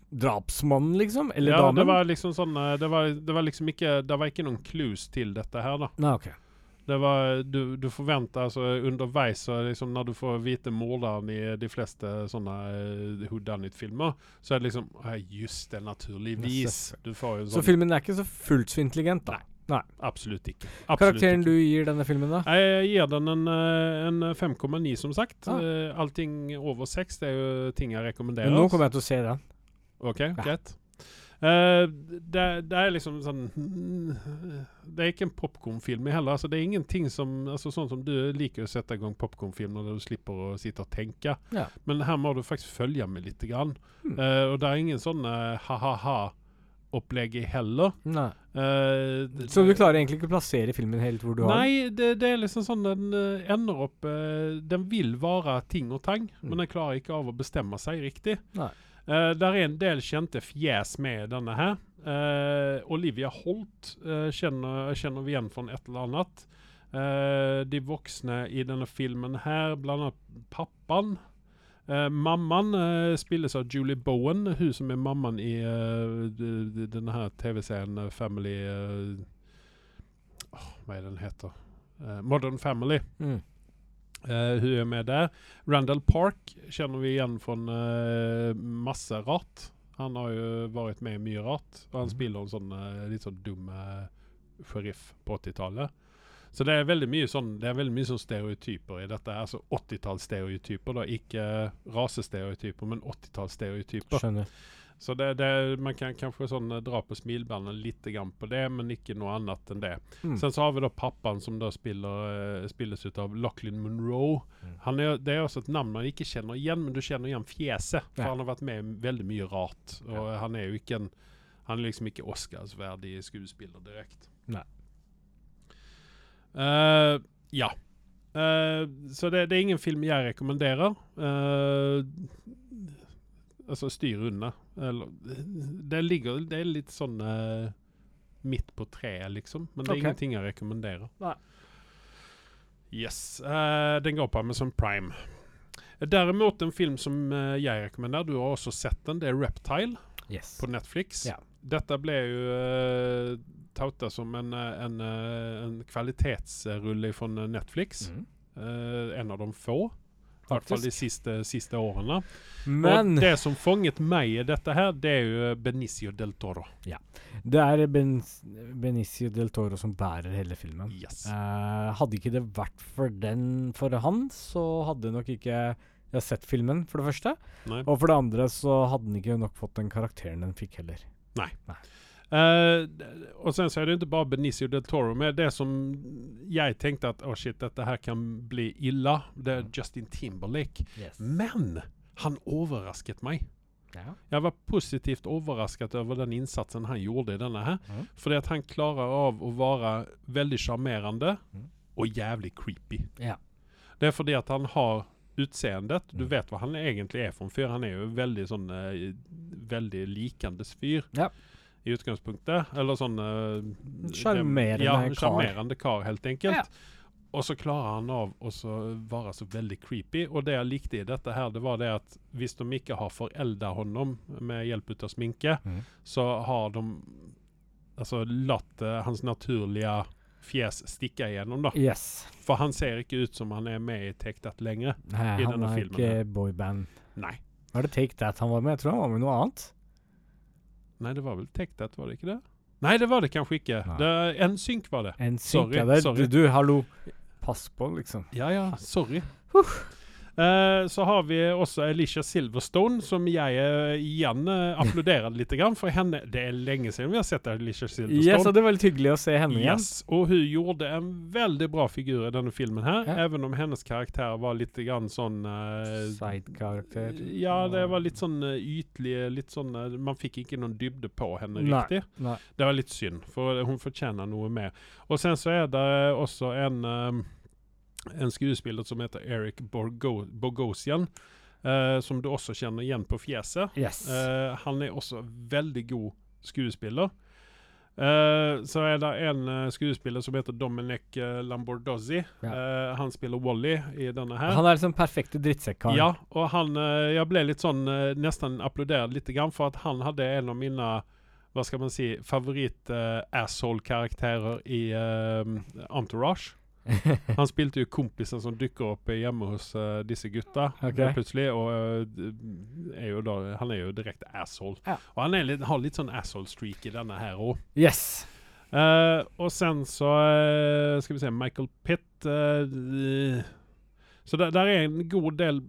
drapsmannen, liksom? Eller ja, damen? det var liksom sånn øh, det var, det var liksom ikke Det var ikke noen clues til dette her, da. Nei, OK. Det var Du, du forventer altså underveis så liksom Når du får vite morderen i de fleste sånne uh, whodunit-filmer, så er det liksom «Ah, Just det, naturligvis. Du får jo sånn Så filmen er ikke så fullt så intelligent, da? Absolutt ikke. Absolutt Karakteren ikke. du gir denne filmen, da? Jeg gir den en, øh, en 5,9, som sagt. Ah. Eh, Allting over 6 det er jo ting jeg rekommenderer. Men nå kommer jeg til å se den. OK, greit. Uh, det, det er liksom sånn Det er ikke en popkornfilm heller. Altså, det er ingenting som altså, Sånn som du liker å sette i gang popkornfilm når du slipper å sitte og tenke. Ja. Men her må du faktisk følge med litt. Grann. Mm. Uh, og det er ingen sånn uh, ha-ha-ha-opplegg heller. Nei. Uh, det- Så du klarer egentlig ikke å plassere filmen helt hvor du har? Nei, det, det er liksom sånn den uh, ender opp uh, Den vil være ting og tang, Mm. men den klarer ikke av å bestemme seg riktig. Nei. Uh, der er en del kjente fjes med denne her. Uh, Olivia Holt uh, kjenner, kjenner vi igjen fra et eller annet. Eh, de voksne i denne filmen her, blant annet pappaen. Eh, mammaen eh, spilles av Julie Bowen, hun som er mammaen i eh, denne her TV-serien eh, Family eh, Hva er den heter? Eh, Modern Family. Mm. Eh, hun er med der. Randall Park kjenner vi igjen fra uh, masse rart. Han har jo vært med i mye rart. Og han Mhm. spiller en sånn uh, litt sånn dum eh, sheriff på 80-tallet. Så det er veldig mye sånn Det er veldig mye sånn stereotyper i dette. Altså 80-tallsstereotyper, da. Ikke rasestereotyper, men 80-tallsstereotyper. Skjønner. Så det, det, man kan kanskje sånn eh, dra på smilebåndet litt på det, men ikke noe annet enn det. Mm. Sen så har vi da pappaen som da spiller, eh, spilles ut av Lachlan Monroe. Mm. Han er, det er også et navn man ikke kjenner igjen, men du kjenner igjen fjeset. For Ja. han har vært med i veldig mye rart. Og han er jo ikke en Han er liksom ikke Oscarsverdig skuespiller direkte. Nei. Eh, ja. Uh, så det, det er ingen film jeg rekommenderer. Eh, altså styr unna. Det ligger Det er litt sånn eh, midt på treet, liksom. Men det er okay. ingenting jeg rekommenderer. Nei. Yes. Uh, den går på Amazon Prime. Derimot en film som eh, jeg rekommenderer, du har også sett den, det er Reptile Yes. på Netflix. Ja. Dette ble jo uh, tauta som en, en, en kvalitetsrulle fra Netflix. Mm. Eh, en av de få. I hvert fall de siste, siste årene. Men Og det som fanget meg i dette her, det er jo Benicio del Toro. Ja. det er ben Benicio del Toro som bærer hele filmen. Yes. Uh, hadde ikke det vært for den for han, så hadde nok ikke jeg sett filmen, for det første. Nei. Og for det andre så hadde den ikke nok fått den karakteren den fikk heller. Eh, d- og sen så er det ikke bare Benicio del Toro, men det som jeg tenkte at oh shit, dette her kan bli illa, det er Justin Timberlake. Men han overrasket meg. Ja. Jeg var positivt overrasket over den innsatsen han gjorde i denne her. Mhm. Fordi at han klarer av å være veldig sjarmerende mm. og jævlig creepy. Ja. Det er fordi at han har utseendet. Du Mm. vet hva han egentlig er for en fyr. Han er jo veldig sånn eh, Veldig likandes fyr. Ja. I utgangspunktet. Eller sånn eh, Sjarmerende ja, kar. Kar, helt enkelt. Ja. Og så klarer han av å være så veldig creepy. Og det jeg likte i dette her, det var det at hvis de ikke har forelda honom med hjelp av sminke, mm. så har de altså latt uh, hans naturlige fjes stikke igjennom, da. Yes. For han ser ikke ut som han er med i Take That lenger. Nei, I han er filmen ikke boyband. Nei. Var det Take That han var med? Jeg tror han var med noe annet. Nei, det var vel TechDat, var det ikke det? Nei, det var det kanskje ikke. Det, en synk var det. En Sorry, synk. Ja, det, sorry. Du, du, hallo. Pass på, liksom. Ja, ja, sorry. Eh, så har vi også Alicia Silverstone, som jeg eh, igjen uh, applauderer litt. For henne Det er lenge siden vi har sett Alicia Silverstone. Yes, og det var litt hyggelig å se henne igjen. Yes, og hun gjorde en veldig bra figur i denne filmen her, Ja. even om hennes karakter var litt grann sånn Side-karakter. Ja, det var litt sånn ytlig, litt sånn Man fikk ikke noen dybde på henne Nei. riktig. Nei. Det var litt synd, for hun fortjener noe mer. Og sen så er det også en en skuespiller som heter Eric Borgo Bogosian, eh, som du også kjenner igjen på fjeset. Yes. Uh, han er også veldig god skuespiller. Uh, så er det en skuespiller som heter Dominic uh, Lambordozzi. Ja. Han spiller Wally i denne her. han er liksom perfekte drittsekkaren. Ja, og han Jeg ble litt sånn nesten applaudert litt grann, for at han hadde en av mine hva skal man si favoritt-asshole-karakterer i Entourage. Han spilte jo kompisen som dukker opp hjemme hos uh, disse gutta Ok. eh, plutselig, og uh, er da, han er jo direkte asshole. Ja. Og han litt, har litt sånn asshole-streak i denne her òg. Yes. Uh, og sen så Skal vi se Michael Pitt Så der, der er en god del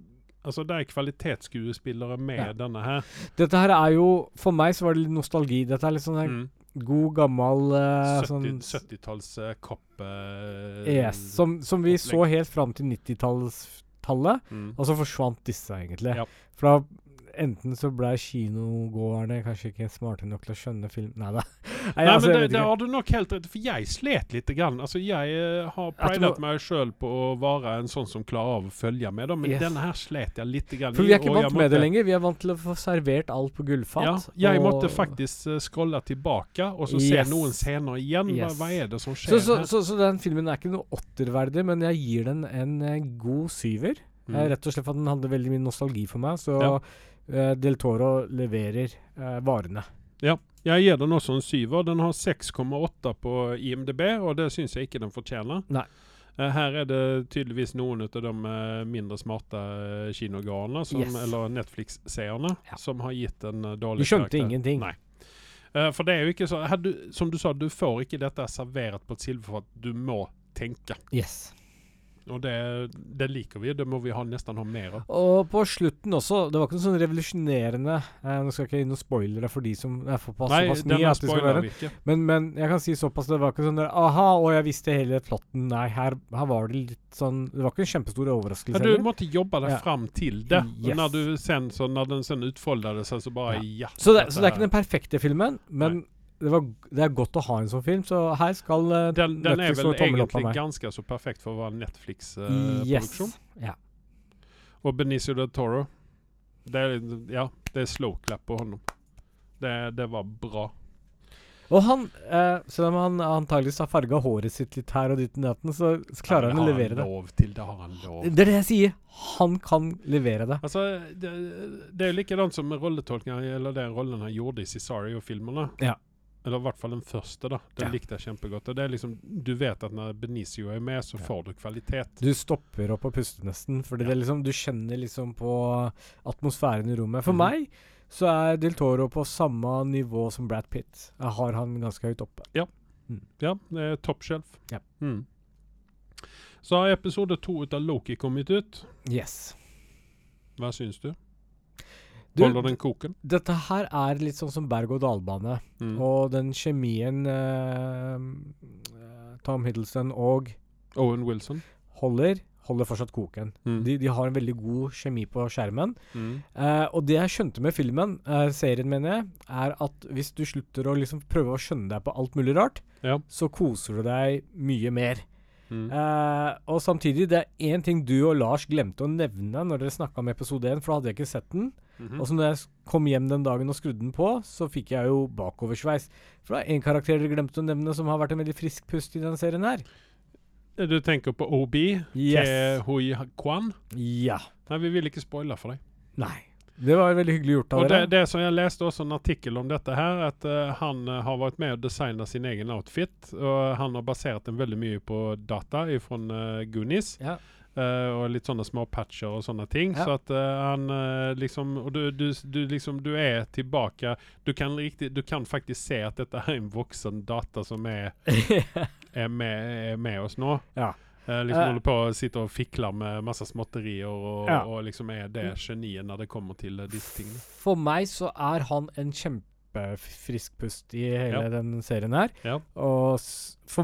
Altså det er kvalitetsskuespillere med Ja. denne her. Dette her er jo For meg så var det litt nostalgi. Dette er litt sånn Mm. god, gammel uh, 70-talls 70-talls eh, kopp Uh, Yes, som, som vi opplegg. så helt fram til 90-tallet, mm. og så forsvant disse, egentlig. Ja. For da enten så ble kinogåerne kanskje ikke smarte nok til å skjønne film Nei da. Nei, Nei, altså, men det, har du nok helt rett For jeg slet litt. Grann. Altså, jeg eh, har pridet meg sjøl på å være en sånn som klarer av å følge med, da. men Yes. denne her slet jeg litt. Grann For vi er ikke vant måtte... med det lenger. Vi er vant til å få servert alt på gullfat. Ja, jeg og- måtte faktisk uh, scrolle tilbake og så se noen scener igjen. Hva, Yes. hva er det som skjer så, her? så, så den filmen er ikke noe åtterverdig, men jeg gir den en uh, god syver. Mm. Rett og slett for at den hadde veldig mye nostalgi for meg. Så Ja. Eh, Del Toro leverer varene. varene. Jeg gir den også en syver. Den har 6,8 på IMDb, og det syns jeg ikke den fortjener. Nei. Eh, her er det tydeligvis noen av de eh, mindre smarte uh, Yes. eller Netflix-seerne, Ja. som har gitt en dårlig Du skjønte karakter. ingenting. Nei. Eh, for det er jo ikke så du, Som du sa, du får ikke dette servert på et silverfat. Du må tenke. Yes. Og det, det liker vi. Det må vi ha, nesten ha mer av. Og på slutten også, det var ikke noe sånn revolusjonerende eh, Nå skal jeg ikke gi noen spoilere for de som er såpass, Nei, nye. at det skal være. vi ikke. Men, men jeg kan si såpass, det var ikke sånn der Aha, og jeg visste hele plotten. Nei, her, her var det litt sånn Det var ikke en kjempestor Ja, overraskelse. du måtte jobbe deg Ja. fram til det. Yes. Når, du sen, så når den sen utfoldade seg, så bare ja. så, det, så det er ikke den perfekte filmen, men det, var, det er godt å ha en sånn film, så her skal uh, den, den er Netflix vel få tommel opp av egentlig ganske så perfekt for å være Netflix-produksjon. Ja. Og Benicio del Toro det er, Ja, det er slow clap på honom. Det, det var bra. Og han, eh, selv om han antageligvis har farga håret sitt litt her og ditt og datten, så, så klarer han å levere det. det. lov til, det har han lov Det er det jeg sier. Han kan levere det. Altså, det, det er jo likedan som med rolletolkninga, eller den rollen han gjorde i Cesario-filmene. Ja. Eller i hvert fall den første, da. Den Ja. likte jeg kjempegodt. Og det er liksom, du vet at når Benicio er med, så Ja. får du kvalitet. Du stopper opp og puster nesten, fordi det er liksom, du kjenner liksom på atmosfæren i rommet. For mm. meg så er Del Toro på samme nivå som Brad Pitt. Jeg har han ganske høyt oppe. Ja, ja det er top shelf. Ja. Mm. Så har episode to av Loki kommet ut. Yes. Hva syns du? Du, Holder den koken? dette her er litt sånn som berg-og-dal-bane. Mm. Og den kjemien eh, eh, Tom Hiddleston og Owen Wilson. holder, holder fortsatt koken. Mm. De, de har en veldig god kjemi på skjermen. Mm. Eh, og det jeg skjønte med filmen, eh, serien mener jeg, er at hvis du slutter å liksom prøve å skjønne deg på alt mulig rart, Ja. så koser du deg mye mer. Mm. Eh, og samtidig, det er én ting du og Lars glemte å nevne når dere snakka om episode 1, for da hadde jeg ikke sett den. Mhm. Og så når jeg kom hjem den dagen og skrudde den på, så fikk jeg jo bakoversveis. For det er én karakter dere glemte å nevne som har vært en veldig frisk pust i denne serien her. Du tenker på OB Yes. til Hui Kwan? Ja. Nei, vi vil ikke spoile for deg. Nei. Det var veldig hyggelig gjort av dere. det, det som Jeg leste også en artikkel om dette her, at uh, han eh, har vært med å designe sin egen outfit. Og han har basert den veldig mye på data fra Goonies. Ja. Uh, og litt sånne små patcher og sånne ting. Ja. Så at uh, han uh, liksom Og du, du, du liksom Du er tilbake Du kan riktig Du kan faktisk se at dette er en voksen data som er, er, med, er med oss nå. Ja. Eh, liksom Eh. holder på å sitte og fikle med masse småtterier og, Ja. og liksom er det geniet når det kommer til eh, disse tingene. For meg så er han en kjempefrisk pust i hele Ja. den serien her. Ja. Og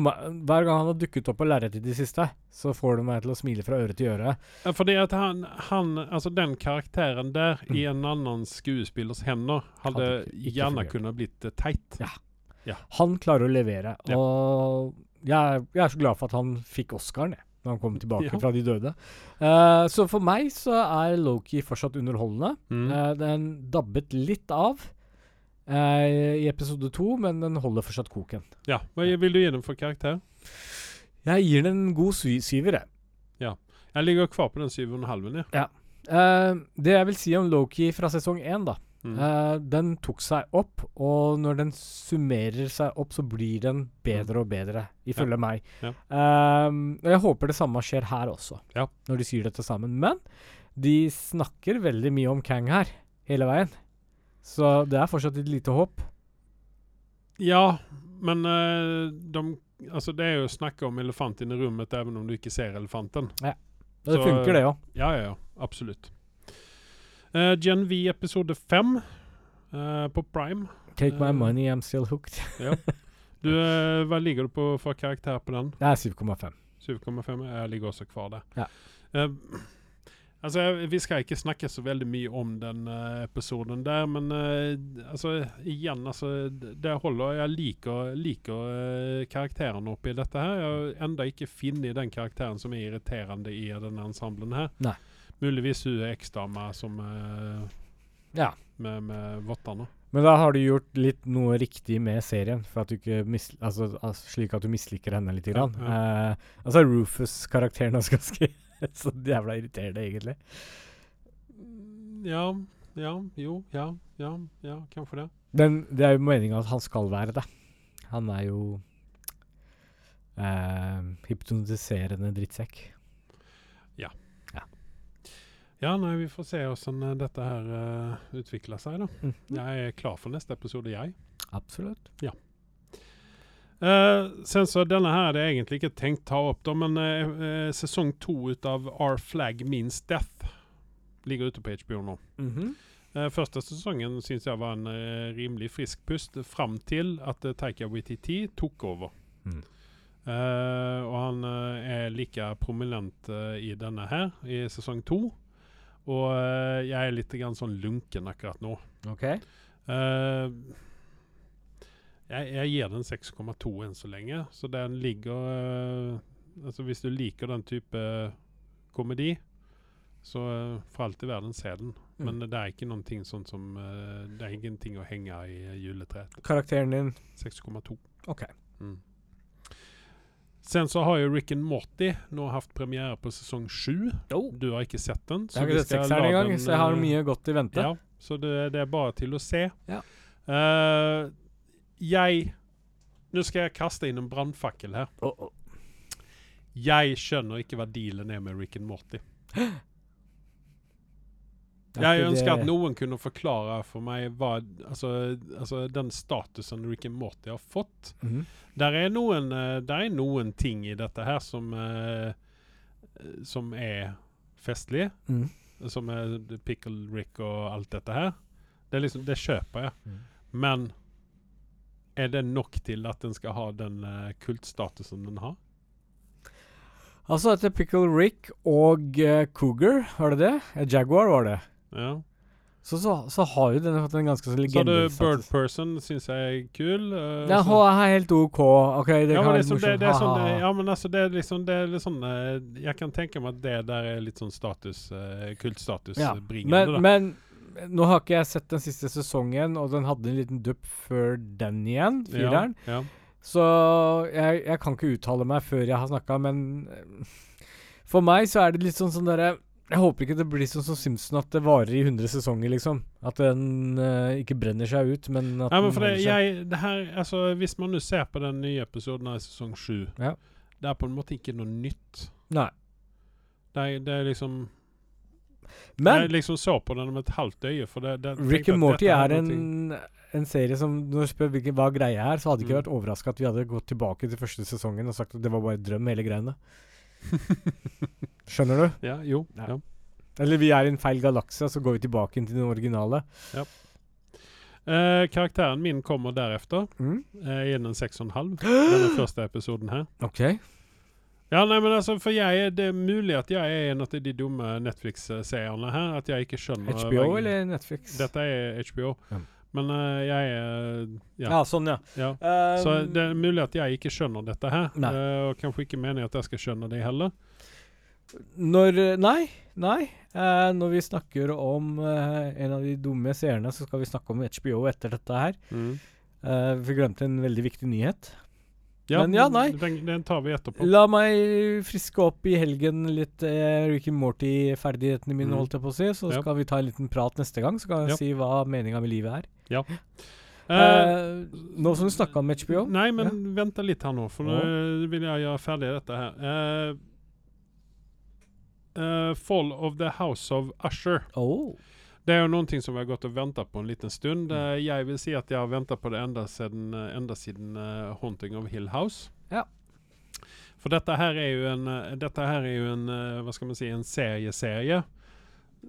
meg, hver gang han har dukket opp på lerretet i det siste, så får det meg til å smile fra øre til øre. Ja, Fordi at han, han Altså den karakteren der Mm. i en annen skuespillers hender hadde Hadde ikke- ikke gjerne kunnet blitt teit. Ja. Han klarer å levere, og jeg, jeg er så glad for at han fikk Oscaren, jeg, når han kom tilbake Ja. fra de døde. Uh, så for meg så er Loki fortsatt underholdende. Mm. Uh, den dabbet litt av uh, i episode to, men den holder fortsatt koken. Ja, Hva vil du gi den for karakter? Jeg gir den en god sy syver, jeg. Jeg ligger kvar på den syvende og en halv. Ja. Det jeg vil si om Loki fra sesong én, da Mm. Uh, Den tok seg opp, og når den summerer seg opp, så blir den bedre og bedre, ifølge meg. Ja. Uh, og jeg håper det samme skjer her også, Ja. når de sier dette sammen. Men de snakker veldig mye om Kang her, hele veien. Så det er fortsatt et lite håp. ja, men uh, de Altså, det er jo å snakke om elefanten i rommet even om du ikke ser elefanten. Ja. det Så- funker, det òg. Ja, ja, ja. Absolutt. Eh, Gen V episode fem uh, på Prime. Take my Eh. money, I'm still hooked. Du, eh, hva ligger du på for karakter på den? Det er 7,5. 7,5? Jeg ligger også kvar der. Ja. Altså, vi skal ikke snakke så veldig mye om den episoden der, men altså, igjen, altså Det holder. Jeg liker, liker karakterene oppi dette her. Jeg har enda ikke funnet den karakteren som er irriterende i denne ensemblen her. Nei. Muligvis hun eksdama som eh, Ja. med, med vottene. Men da har du gjort litt noe riktig med serien, for at du ikke mis altså, altså, slik at du misliker henne litt. Ja, Grann. Eh, altså Rufus-karakteren er ganske så jævla irriterende, egentlig. Ja, ja, jo, ja, ja, ja, hvorfor det. Men det er jo meninga at han skal være det. Han er jo eh, hypnotiserende drittsekk. Ja, nei, vi får se hvordan dette her uh, utvikler seg, da. Mhm. Jeg er klar for neste episode, jeg. Absolutt. Eh, sen så Denne her hadde jeg egentlig ikke tenkt ta opp, da, men uh, eh, sesong to ut av Our Flag Means Death ligger ute på HBO nå. Mhm. Eh, første sesongen syns jeg var en eh, rimelig frisk pust, fram til at uh, Taika Waititi tok over. Mm. Eh, og han eh, er like prominent eh, i denne her, i sesong to. Og uh, jeg er litt grann sånn lunken akkurat nå. OK. Uh, jeg, jeg gir den 6,2 enn så lenge, så den ligger eh, Altså Hvis du liker den type komedi, så for alt i verden se den. Men det er ikke noen ting sånn som Det er ingenting å henge i juletreet. Karakteren din 6,2. OK. Mm. Sen så har jo Rick and Morty nå hatt premiere på sesong sju. Oh. Du har ikke sett den. Jeg har ikke sett sekseren engang, så jeg har eh, mye godt i vente. Ja, så det, det er bare til å se. Ja. Uh, jeg Nå skal jeg kaste inn en brannfakkel her. Oh, oh. Jeg skjønner ikke hva dealen er med Rick and Morty. Jeg ønsker at noen kunne forklare for meg hva Altså, altså den statusen Rick and Morty har fått. Mhm. Der er noen, eh, der er noen ting i dette her som eh, Som er festlige. Mm. Som er Pickle Rick og alt dette her. Det, liksom, det kjøper jeg. Mm. Men er det nok til at den skal ha den uh, kultstatusen den har? Altså etter Pickle Rick og uh, Cougar, var det det? Jaguar var det. Ja. Så, så, så har jo den fått en ganske sånn Så har du Bird. Person, syns jeg er kul. Uh, ja, hun er helt OK. OK, det ja, kan være liksom, det, morsomt. det sånn, eh, ja, men altså, det er liksom det er litt sånn eh, Jeg kan tenke meg at det der er litt sånn status uh, kultstatusbringende. Ja, eh. Men, men nå har ikke jeg sett den siste sesongen, og den hadde en liten dupp før den igjen, fireren. Ja, ja. Så jeg, jeg kan ikke uttale meg før jeg har snakka, men eh, for meg så er det litt sånn sånn derre Jeg håper ikke det blir sånn som Simpson, at det varer i 100 sesonger, liksom. At den uh, ikke brenner seg ut, men at ja, men for det, jeg, det her, altså, Hvis man nå ser på den nye episoden av sesong sju, Ja. det er på en måte ikke noe nytt. Nei. Det er, det er liksom Men Jeg liksom så på den med et halvt øye. For det, det, Rick and Morty er en, en serie som Når du spør hvilken, hva greia er, så hadde jeg ikke Mm. vært overraska at vi hadde gått tilbake til første sesongen og sagt at det var bare drøm, hele greiene. Skjønner du? Ja, jo. Ja. Ja. Eller vi er i en feil galakse, så går vi tilbake til den originale. Eh, karakteren min kommer deretter. Mm. Eh, innen seks og en halv. Denne første episoden her. OK. Ja, nei, men altså, for jeg, er- Det er mulig at jeg er en av de dumme Netflix-seerne her. At jeg ikke skjønner HBO eller Netflix? Dette er HBO. Ja. Men uh, jeg er ja. Ja, sånn, ja. ja. Um, Så det er mulig at jeg ikke skjønner dette her. Eh, og kanskje ikke mener at jeg skal skjønne det heller. Når eh, Nei. Nei. Uh, når vi snakker om eh, en av de dumme seerne, så skal vi snakke om HBO etter dette her. Eh, vi glemte en veldig viktig nyhet. Men ja, nei. Den, den tar vi etterpå. La meg friske opp i helgen litt eh, Rick and Morty-ferdighetene mine, Mm. holdt jeg på å si. Så Ja. skal vi ta en liten prat neste gang, så kan jeg Ja. si hva meninga med livet er. Ja. Uh, uh, nå som du snakka om HBO Nei, men vent litt her nå, for nå vil jeg gjøre ferdig dette her. Uh, Fall of the House of Usher. oh. Det er jo noe som vi har gått og venta på en liten stund. Mm. Eh, jeg vil si at jeg har venta på det enda siden, eh, enda siden uh, 'Haunting of Hill House'. Ja. For dette her er jo en, dette her er jo en hva skal man si, en serieserie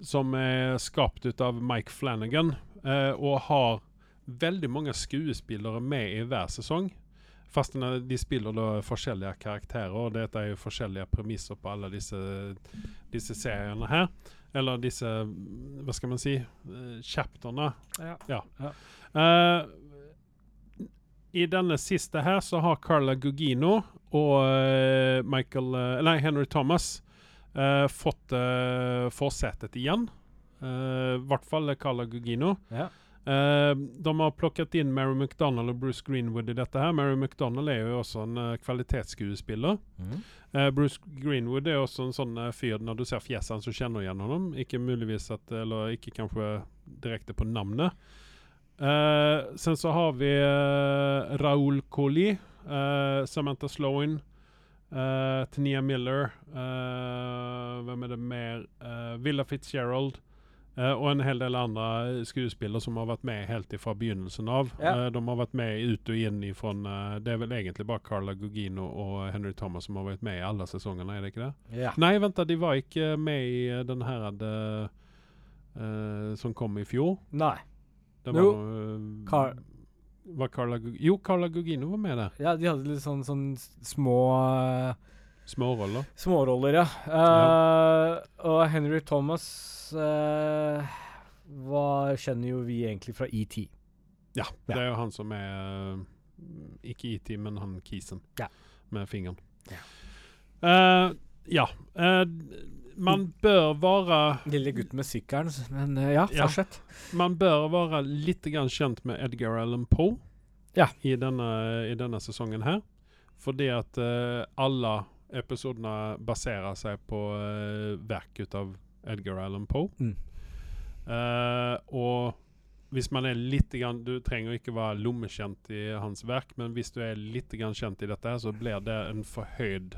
som er skapt ut av Mike Flanagan, eh, og har veldig mange skuespillere med i hver sesong. Fast de spiller da forskjellige karakterer, og dette er jo forskjellige premisser på alle disse, disse seriene her. Eller disse, hva skal man si, Uh, chapterne. Ja. Eh, I denne siste her så har Carla Gugino og uh, Michael eh, Nei, Henry Thomas eh, fått uh, forsetet igjen. Eh, I hvert fall Carla Gugino. Ja. Eh, de har plukket inn Mary McDonald og Bruce Greenwood i dette. her. Mary McDonald er jo også en uh, kvalitetsskuespiller. Eh, Bruce Greenwood er også en sånn eh, fyr Når du ser fjeset hans, så kjenner du igjen ham. Ikke muligvis at Eller ikke kanskje direkte på navnet. Eh, sen så har vi uh, Raoul Colli, eh, Samantha Sloan, uh, Tania Miller eh, Hvem er det mer? Eh, Villa Fitzgerald. Eh, og en hel del andre skuespillere som har vært med helt fra begynnelsen av. Ja. Uh, de har vært med ut og inn ifrån uh, Det er vel egentlig bare Carla Gugino og Henry Thomas som har vært med i alle sesongene, er det ikke det? Ja. Nei, vent, de var ikke med i den her som kom i fjor. Nei. Det var Jo, noe, Car- var Carla Gugino? Jo, Carla Gugino var med der. Ja, de hadde litt sånn, sånn s- små roller. Småroller. Småroller, ja. Eh, Og Henry Thomas uh, hva kjenner jo vi egentlig fra ET. Ja, Ja. det er jo han som er eh, Ikke ET, men han kisen Ja. med fingeren. Ja. Uh, ja. Uh, man bør være Lille gutten med sykkelen, men uh, ja, Ja. fortsett. Man bør være litt grann kjent med Edgar Allan Poe Ja. i, denne, i denne sesongen her. Fordi at eh, alle episodene baserer seg på uh, verk ut av Edgar Allan Poe. Mm. Uh, og hvis man er litt grann, Du trenger ikke være lommekjent i hans verk, men hvis du er litt grann kjent i dette, så blir det en forhøyd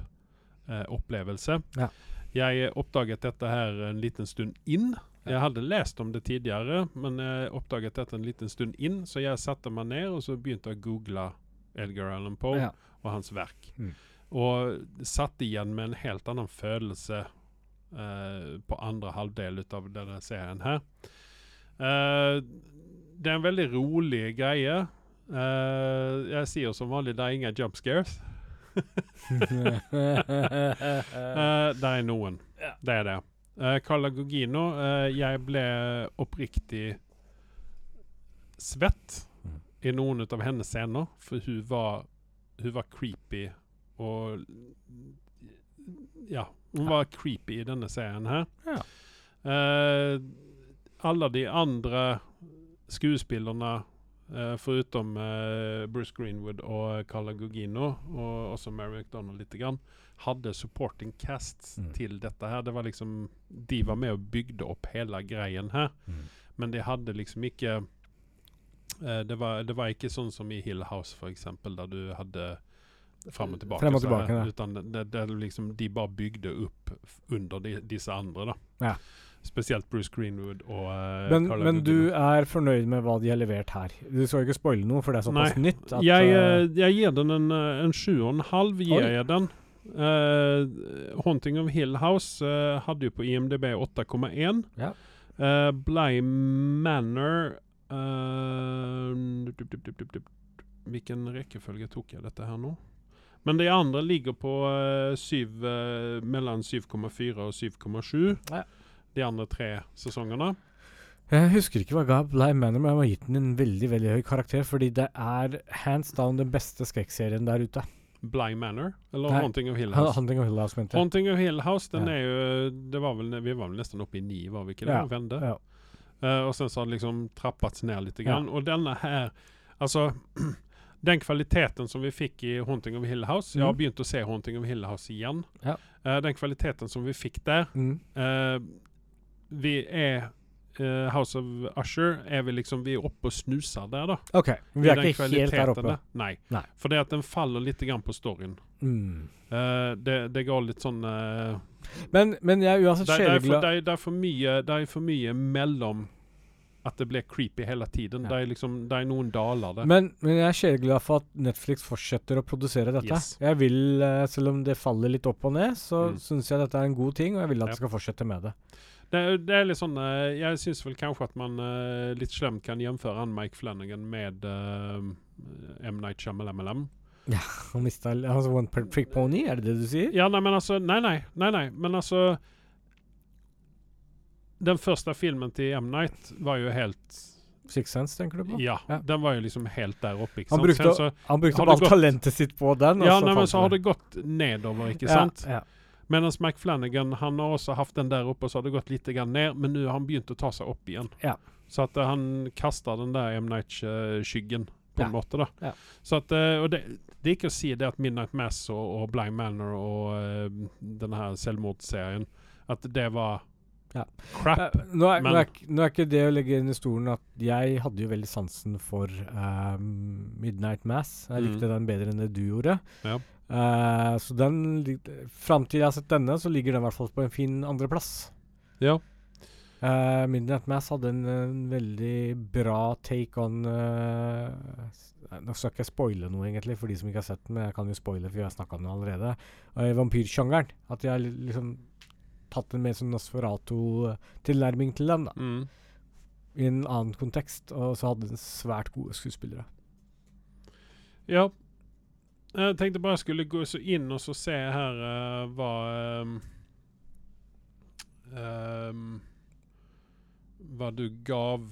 uh, opplevelse. Ja. Jeg oppdaget dette her en liten stund inn. Jeg hadde lest om det tidligere, men jeg oppdaget dette en liten stund inn, så jeg satte meg ned og så begynte å google Edgar Allan Poe Ja. og hans verk. Mm. Og satt igjen med en helt annen følelse uh, på andre halvdel av denne serien her. Uh, det er en veldig rolig greie. Uh, jeg sier som vanlig det er ingen jump scares. Det er noen. Ja. Det er det. Uh, Carla Gugino, jeg ble oppriktig svett Mm. i noen av hennes scener, for hun var, hun var creepy og Ja, hun var creepy i denne serien her. Ja. Eh, alle de andre skuespillerne, eh, foruten eh, Bruce Greenwood og Carla Gugino, og også Mary McDonald lite grann, hadde supporting casts Mm. til dette her. Det var liksom De var med og bygde opp hele greien her, Mm. men de hadde liksom ikke eh, det, var, det var ikke sånn som i Hill House, eksempel, der du hadde fram. Frem og så tilbake, her, ja. Utan det, det, liksom, de bare bygde opp under de, disse andre, da. Ja. Spesielt Bruce Greenwood og uh, Men, men du er fornøyd med hva de har levert her? Du skal ikke spoile noe, for det er såpass Nei. nytt. At, jeg, eh, jeg gir den en, en sju og en halv, gir jeg den. Uh, Haunting of Hill House hadde jo på IMDb 8,1. Ja. Uh, Bly Manor. Hvilken rekkefølge tok jeg dette her nå? Men de andre ligger på eh, syv, eh, mellom 7,4 og 7,7. Ja. De andre tre sesongene. Jeg husker ikke hva jeg ga Bly Manor, men jeg har gitt den en veldig veldig høy karakter, fordi det er hands down den beste skrekkserien der ute. Bly Manor, eller Nei, Haunting of Hill House? Haunting of Hill House, mente jeg. Haunting of Hill House, den Ja. er jo det var vel, Vi var vel nesten oppe i ni, var vi ikke det? Ja, Ja. Uh, og sen så har det liksom trappats ned litt. Grann. Og denne her Altså, den kvaliteten som vi fikk i Haunting of Hill House Jeg har Mhm. begynt å se Haunting of Hill House igjen. Ja. Uh, den kvaliteten som vi fikk der Mm. uh, Vi er uh, House of Usher er vi liksom Vi er oppe og snuser der, da. OK. Vi er ikke helt der oppe. der. Nei. Nei. For det at den faller litt grann på storyen. Mm. Det, det går litt sånn Men, men jeg er uansett sjeleglad det, det, det, det er for mye mellom at det blir creepy hele tiden. Ja. Det, er liksom, det er noen daler der. men, men jeg er sjeleglad for at Netflix fortsetter å produsere dette. Yes. Jeg vil, eh, Selv om det faller litt opp og ned, så Mm. syns jeg dette er en god ting, og jeg vil at Ja. de skal fortsette med det. Det, det er litt sånn eh, Jeg syns vel kanskje at man eh, litt slemt kan jamføre han Mike Flanagan med uh, M. Night Shyamalan. Han mista altså One Prick Pony, er det det du sier? Ja, nei, men altså Nei, nei. nei, nei men altså Den første filmen til M. Night var jo helt Six Sense, tenker du på? Ja, Ja. den var jo liksom helt der oppe. Ikke Han sant? brukte, så, han brukte opp bare gått- talentet sitt på den. ja, nei, men så har det gått nedover, ikke sant? Ja, ja. Mens Mike Flanagan han har også hatt den der oppe, og så har det gått litt ned, men nå har han begynt å ta seg opp igjen. Ja. Så at eh, han kaster den der M. Night-skyggen, på en måte. da. Ja. Så at, eh, og det, det er ikke å si det at Midnight Mass og, og Blind Manor og uh, denne her selvmordsserien At det var Ja. crap. Eh, Nå er, nå, er, nå er ikke det å legge inn i stolen at jeg hadde jo veldig sansen for uh, Midnight Mass. Jeg Mm. likte den bedre enn det du gjorde. Ja. Uh, så den Fram til jeg har sett denne, så ligger den i hvert fall på en fin andreplass. Ja. Midnight Mass hadde en, en veldig bra take on Nå skal ikke jeg spoile noe, egentlig, for de som ikke har sett den, men jeg kan jo spoile, for jeg har snakka om den allerede. Uh, Vampyrsjangeren. At jeg liksom tatt en mer sånn Nosferato-tilnærming til den, da. Mm. I en annen kontekst, og så hadde den svært gode skuespillere. Ja. Jeg tenkte bare jeg skulle gå så inn og så se her uh, hva um, um, Hva du gav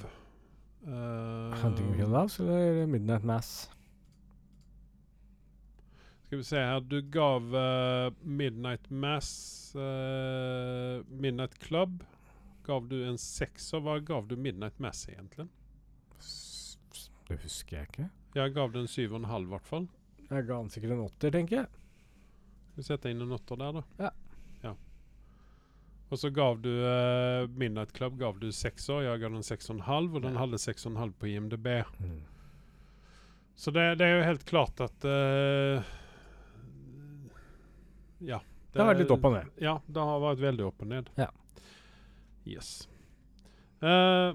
uh, Hunting Hill House eller Midnight Mass? Skal vi se her. Du gav uh, Midnight Mass uh, Midnight Club Gav du en sekser. Hva gav du Midnight Mass egentlig? Det husker jeg ikke. Jeg gav det en syv og en halv, i hvert fall. Jeg ga den sikkert en åtter, tenker jeg. Skal vi sette inn en åtter der, da? Ja. ja. Og så gav du uh, Midnight Club gav du sekser. Jeg ga den seks og en halv, og den hadde seks og en halv på IMDb. Mm. Så det, det er jo helt klart at eh, Ja. Det har vært litt opp og ned. Ja, det har vært veldig opp og ned. Ja. Yes. Uh,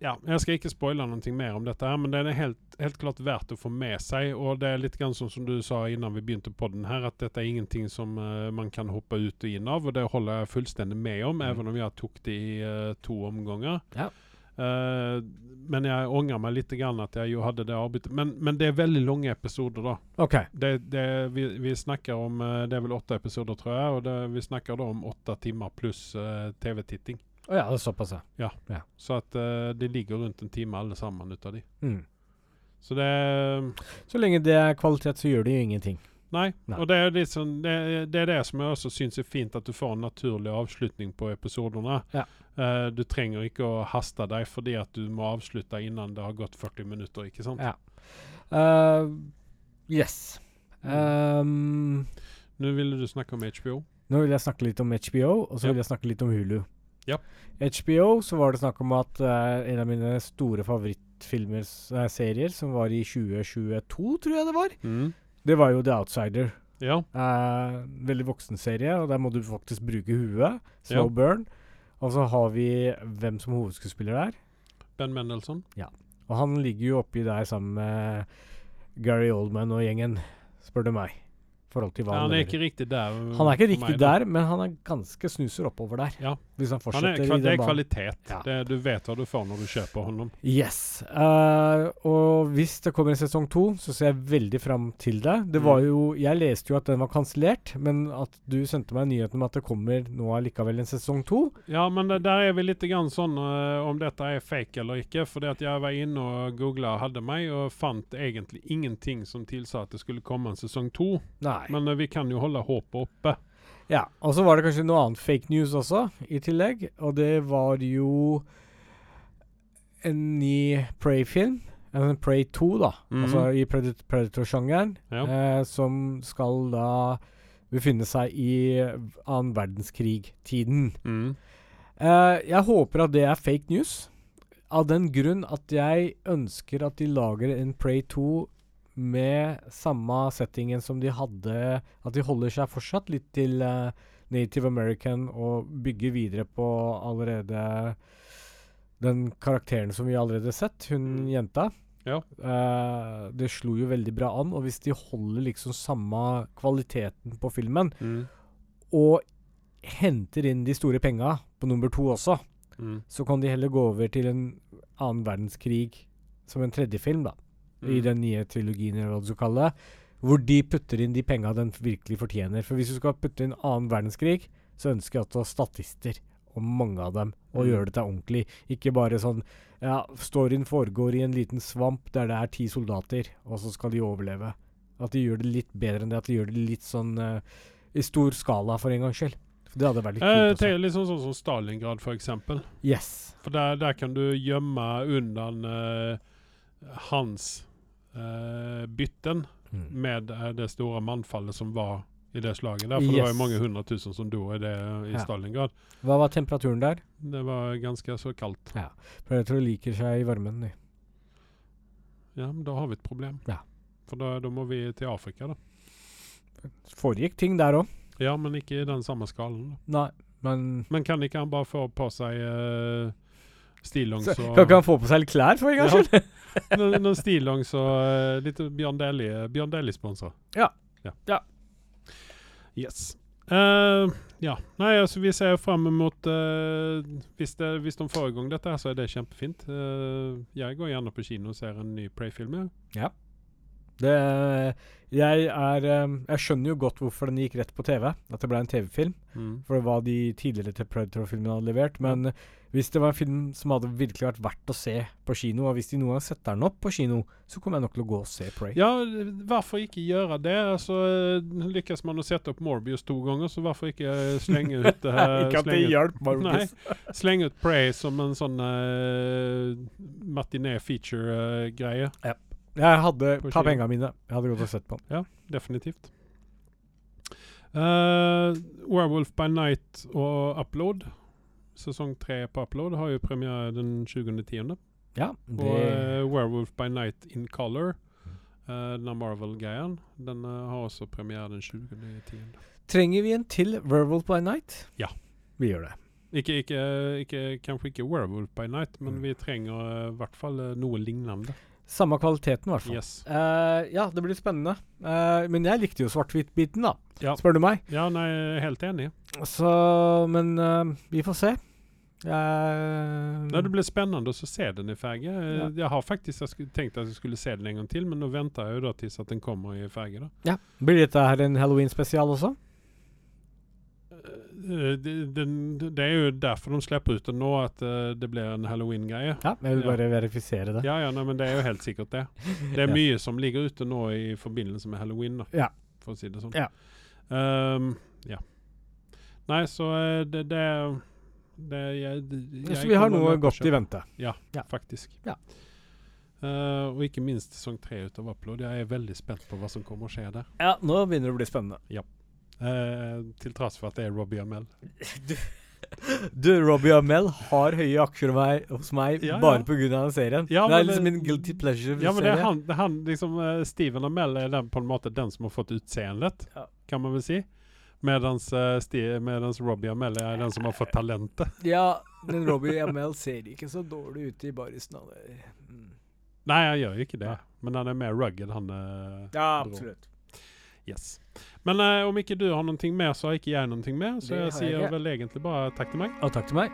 ja, jeg skal ikke spoile noe mer om dette, her, men det er helt, helt klart verdt å få med seg. Og det er litt grann sånn som du sa innan vi begynte på den her, at dette er ingenting som uh, man kan hoppe ut og inn av. Og det holder jeg fullstendig med om, Mm. even om jeg tok det i uh, to omganger. Ja. Eh, men jeg angrer meg litt grann at jeg jo hadde det arbeidet. Men, men det er veldig lange episoder, da. Okay. Det, det, vi, vi snakker om eh, Det er vel åtte episoder, tror jeg. Og det, vi snakker da om åtte timer pluss uh, TV-titting. Å ja, det er såpass, ja. Så at uh, det ligger rundt en time alle sammen ut av de. Mm. Så det Så lenge det er kvalitet, så gjør det jo ingenting. Nei. Nei. Og det er, sånn, det, det er det som jeg også syns er fint, at du får en naturlig avslutning på episodene. Ja. Uh, du trenger ikke å haste deg fordi at du må avslutte innan det har gått 40 minutter. ikke sant? Ja. Uh, yes. Um, Nå ville du snakke om HBO. Nå vil jeg snakke litt om HBO, og så Ja. vil jeg snakke litt om Hulu. Ja. HBO, så var det snakk om at uh, en av mine store favorittfilmer, uh, serier, som var i 2022, tror jeg det var, det var jo The Outsider. Ja. Eh, veldig voksen serie, og der må du faktisk bruke huet. Slow Ja. burn. Og så har vi hvem som hovedskuespiller der. Ben Mendelsohn. Og han ligger jo oppi der sammen med Gary Oldman og gjengen, spør du meg. Forhold til hva han er ikke riktig der. Han er ikke riktig meg, der, men han er ganske snuser oppover der. Ja. Hvis han Han er, fortsetter det er kvalitet. Ja. Det, du vet hva du får når du kjøper honom. Yes. Uh, og hvis det kommer en sesong to, så ser jeg veldig fram til det. Det var Mm. jo Jeg leste jo at den var kansellert, men at du sendte meg nyheten om at det kommer nå allikevel en sesong to. Ja, men det, der er vi litt grann sånn uh, om dette er fake eller ikke. For det at jeg var inne og googla hadde meg, og fant egentlig ingenting som tilsa at det skulle komme en sesong to. Nei. Men eh, vi kan jo holde håpet oppe. Ja, og så var det kanskje noe annet fake news også, i tillegg. Og det var jo en ny Prey-film. En Prey 2, da. Mhm. Altså i Predat- Predator-sjangeren. Ja. Eh, som skal da befinne seg i annen verdenskrig-tiden. Mm. Eh, jeg håper at det er fake news. Av den grunn at jeg ønsker at de lager en Prey 2 med samme settingen som de hadde At de holder seg fortsatt litt til uh, Native American og bygger videre på allerede den karakteren som vi allerede har sett, hun jenta. Ja. Uh, det slo jo veldig bra an, og hvis de holder liksom samme kvaliteten på filmen, Mm. og henter inn de store penga på nummer to også, Mm. så kan de heller gå over til en annen verdenskrig som en tredje film, da. I Mm. den nye trilogien, eller hva du skal kalle det. Hvor de putter inn de penga den virkelig fortjener. For hvis du skal putte inn annen verdenskrig, så ønsker jeg at du har statister, og mange av dem, og Mm. gjør dette ordentlig. Ikke bare sånn Ja, storyen foregår i en liten svamp der det er ti soldater, og så skal de overleve. At de gjør det litt bedre enn det. At de gjør det litt sånn uh, i stor skala, for en gangs skyld. Det hadde vært litt Eh, kult. Eh, litt sånn, sånn som Stalingrad, for eksempel. Yes. For der, der kan du gjemme undan uh, hans eh, bytten Mm. med eh, det store mannfallet som var i det slaget der. For det var jo mange hundre tusen som døde i det i Ja. Stalingrad. Hva var temperaturen der? Det var ganske så kaldt. Ja, Predator liker seg i varmen. de. Ja, men da har vi et problem. Ja. For da, da må vi til Afrika, da. Foregikk ting der òg. Ja, men ikke i den samme skalen. da. Nei, men Men kan ikke han bare få på seg uh, stillongs og Kan ikke han få på seg litt klær, for en gangs Ja. Noen no, stillongs og uh, litt Bjørn Dæhlie Bjørn Ja. ja. Ja. Yes. Uh, ja. Nei, altså vi ser jo fram mot uh, hvis, det, hvis de får i gang dette, her, så er det kjempefint. Uh, jeg går gjerne på kino og ser en ny Prey-film. Ja. Det Jeg er Jeg skjønner jo godt hvorfor den gikk rett på TV. At det ble en TV-film. Mm. For det var de tidligere til Predator-filmene hadde levert. Men hvis det var en film som hadde virkelig vært verdt å se på kino, og hvis de noen gang setter den opp på kino, så kommer jeg nok til å gå og se Prey. Ja, hvorfor ikke gjøre det? Altså, Lykkes man å sette opp Morbius to ganger, så hvorfor ikke eh, slenge ut her? Ikke at det hjelper hjalp, Marcus. Nei, slenge ut Prey som en sånn uh, matiné feature-greie. Jeg hadde Ta pengene mine. Jeg hadde gått og sett på den. Ja, definitivt. Uh, Werewolf by Night og Upload, sesong tre på Upload, har jo premiere den 20.10. Ja, Og det eh, Werewolf by Night in Color, uh, denne Marvel-greien, den uh, har også premiere den 20.10. Trenger vi en til Werewolf by Night? Ja. Vi gjør det. Ikke, ikke, ikke, kanskje ikke Werewolf by Night, men Mm. vi trenger eh, i hvert fall eh, noe lignende. Samme kvaliteten, i hvert fall. Yes. Uh, ja, det blir spennende. Uh, men jeg likte jo svart-hvitt-biten, da. Ja. Spør du meg. Ja, nei, helt enig. Så Men uh, vi får se. Jeg Nei, det blir spennende å se den i farge. Eh, Ja. Jeg har faktisk jeg tenkt at jeg skulle se den en gang til, men nå venter jeg jo da til at den kommer i farge. da. Blir dette her en halloween-spesial også? Eh, det, den, det er jo derfor de slipper ut den nå, at det blir en halloween-greie. Ja, jeg vil Ja. bare verifisere det. Ja, ja, nei, men det er jo helt sikkert det. Det er Ja. mye som ligger ute nå i forbindelse med halloween, da, Ja. for å si det sånn. Ja. Um, ja. Nei, så det, det, det jeg, jeg Så vi har noe godt i vente. Ja. Faktisk. Ja. Uh, og ikke minst sesong tre ut av Upload. Jeg er veldig spent på hva som kommer å skje der. Ja, nå begynner det å bli spennende. Eh, til tross for at det er Robbie Amell. Du, Robbie Amell har høye aksjer meg, hos meg Ja, ja. bare pga. den serien. Ja, det er liksom det- min guilty pleasure-serie. Ja, men det er han, det er han liksom, uh, Steven Amell er den, på en måte den som har fått utseendet, Ja. kan man vel si. Medans, uh, Robbie Amell er den som har fått talentet. Ja, men Robbie Amell ser ikke så dårlig ut i barisen. Mm. Nei, han gjør jo ikke det. Men han er mer rugged, han. Uh, Ja, absolutt. yes. Men uh, om ikke du har noe mer, så har ikke jeg noe mer. Så Det jeg sier jeg vel egentlig bare takk til meg. Og takk til meg.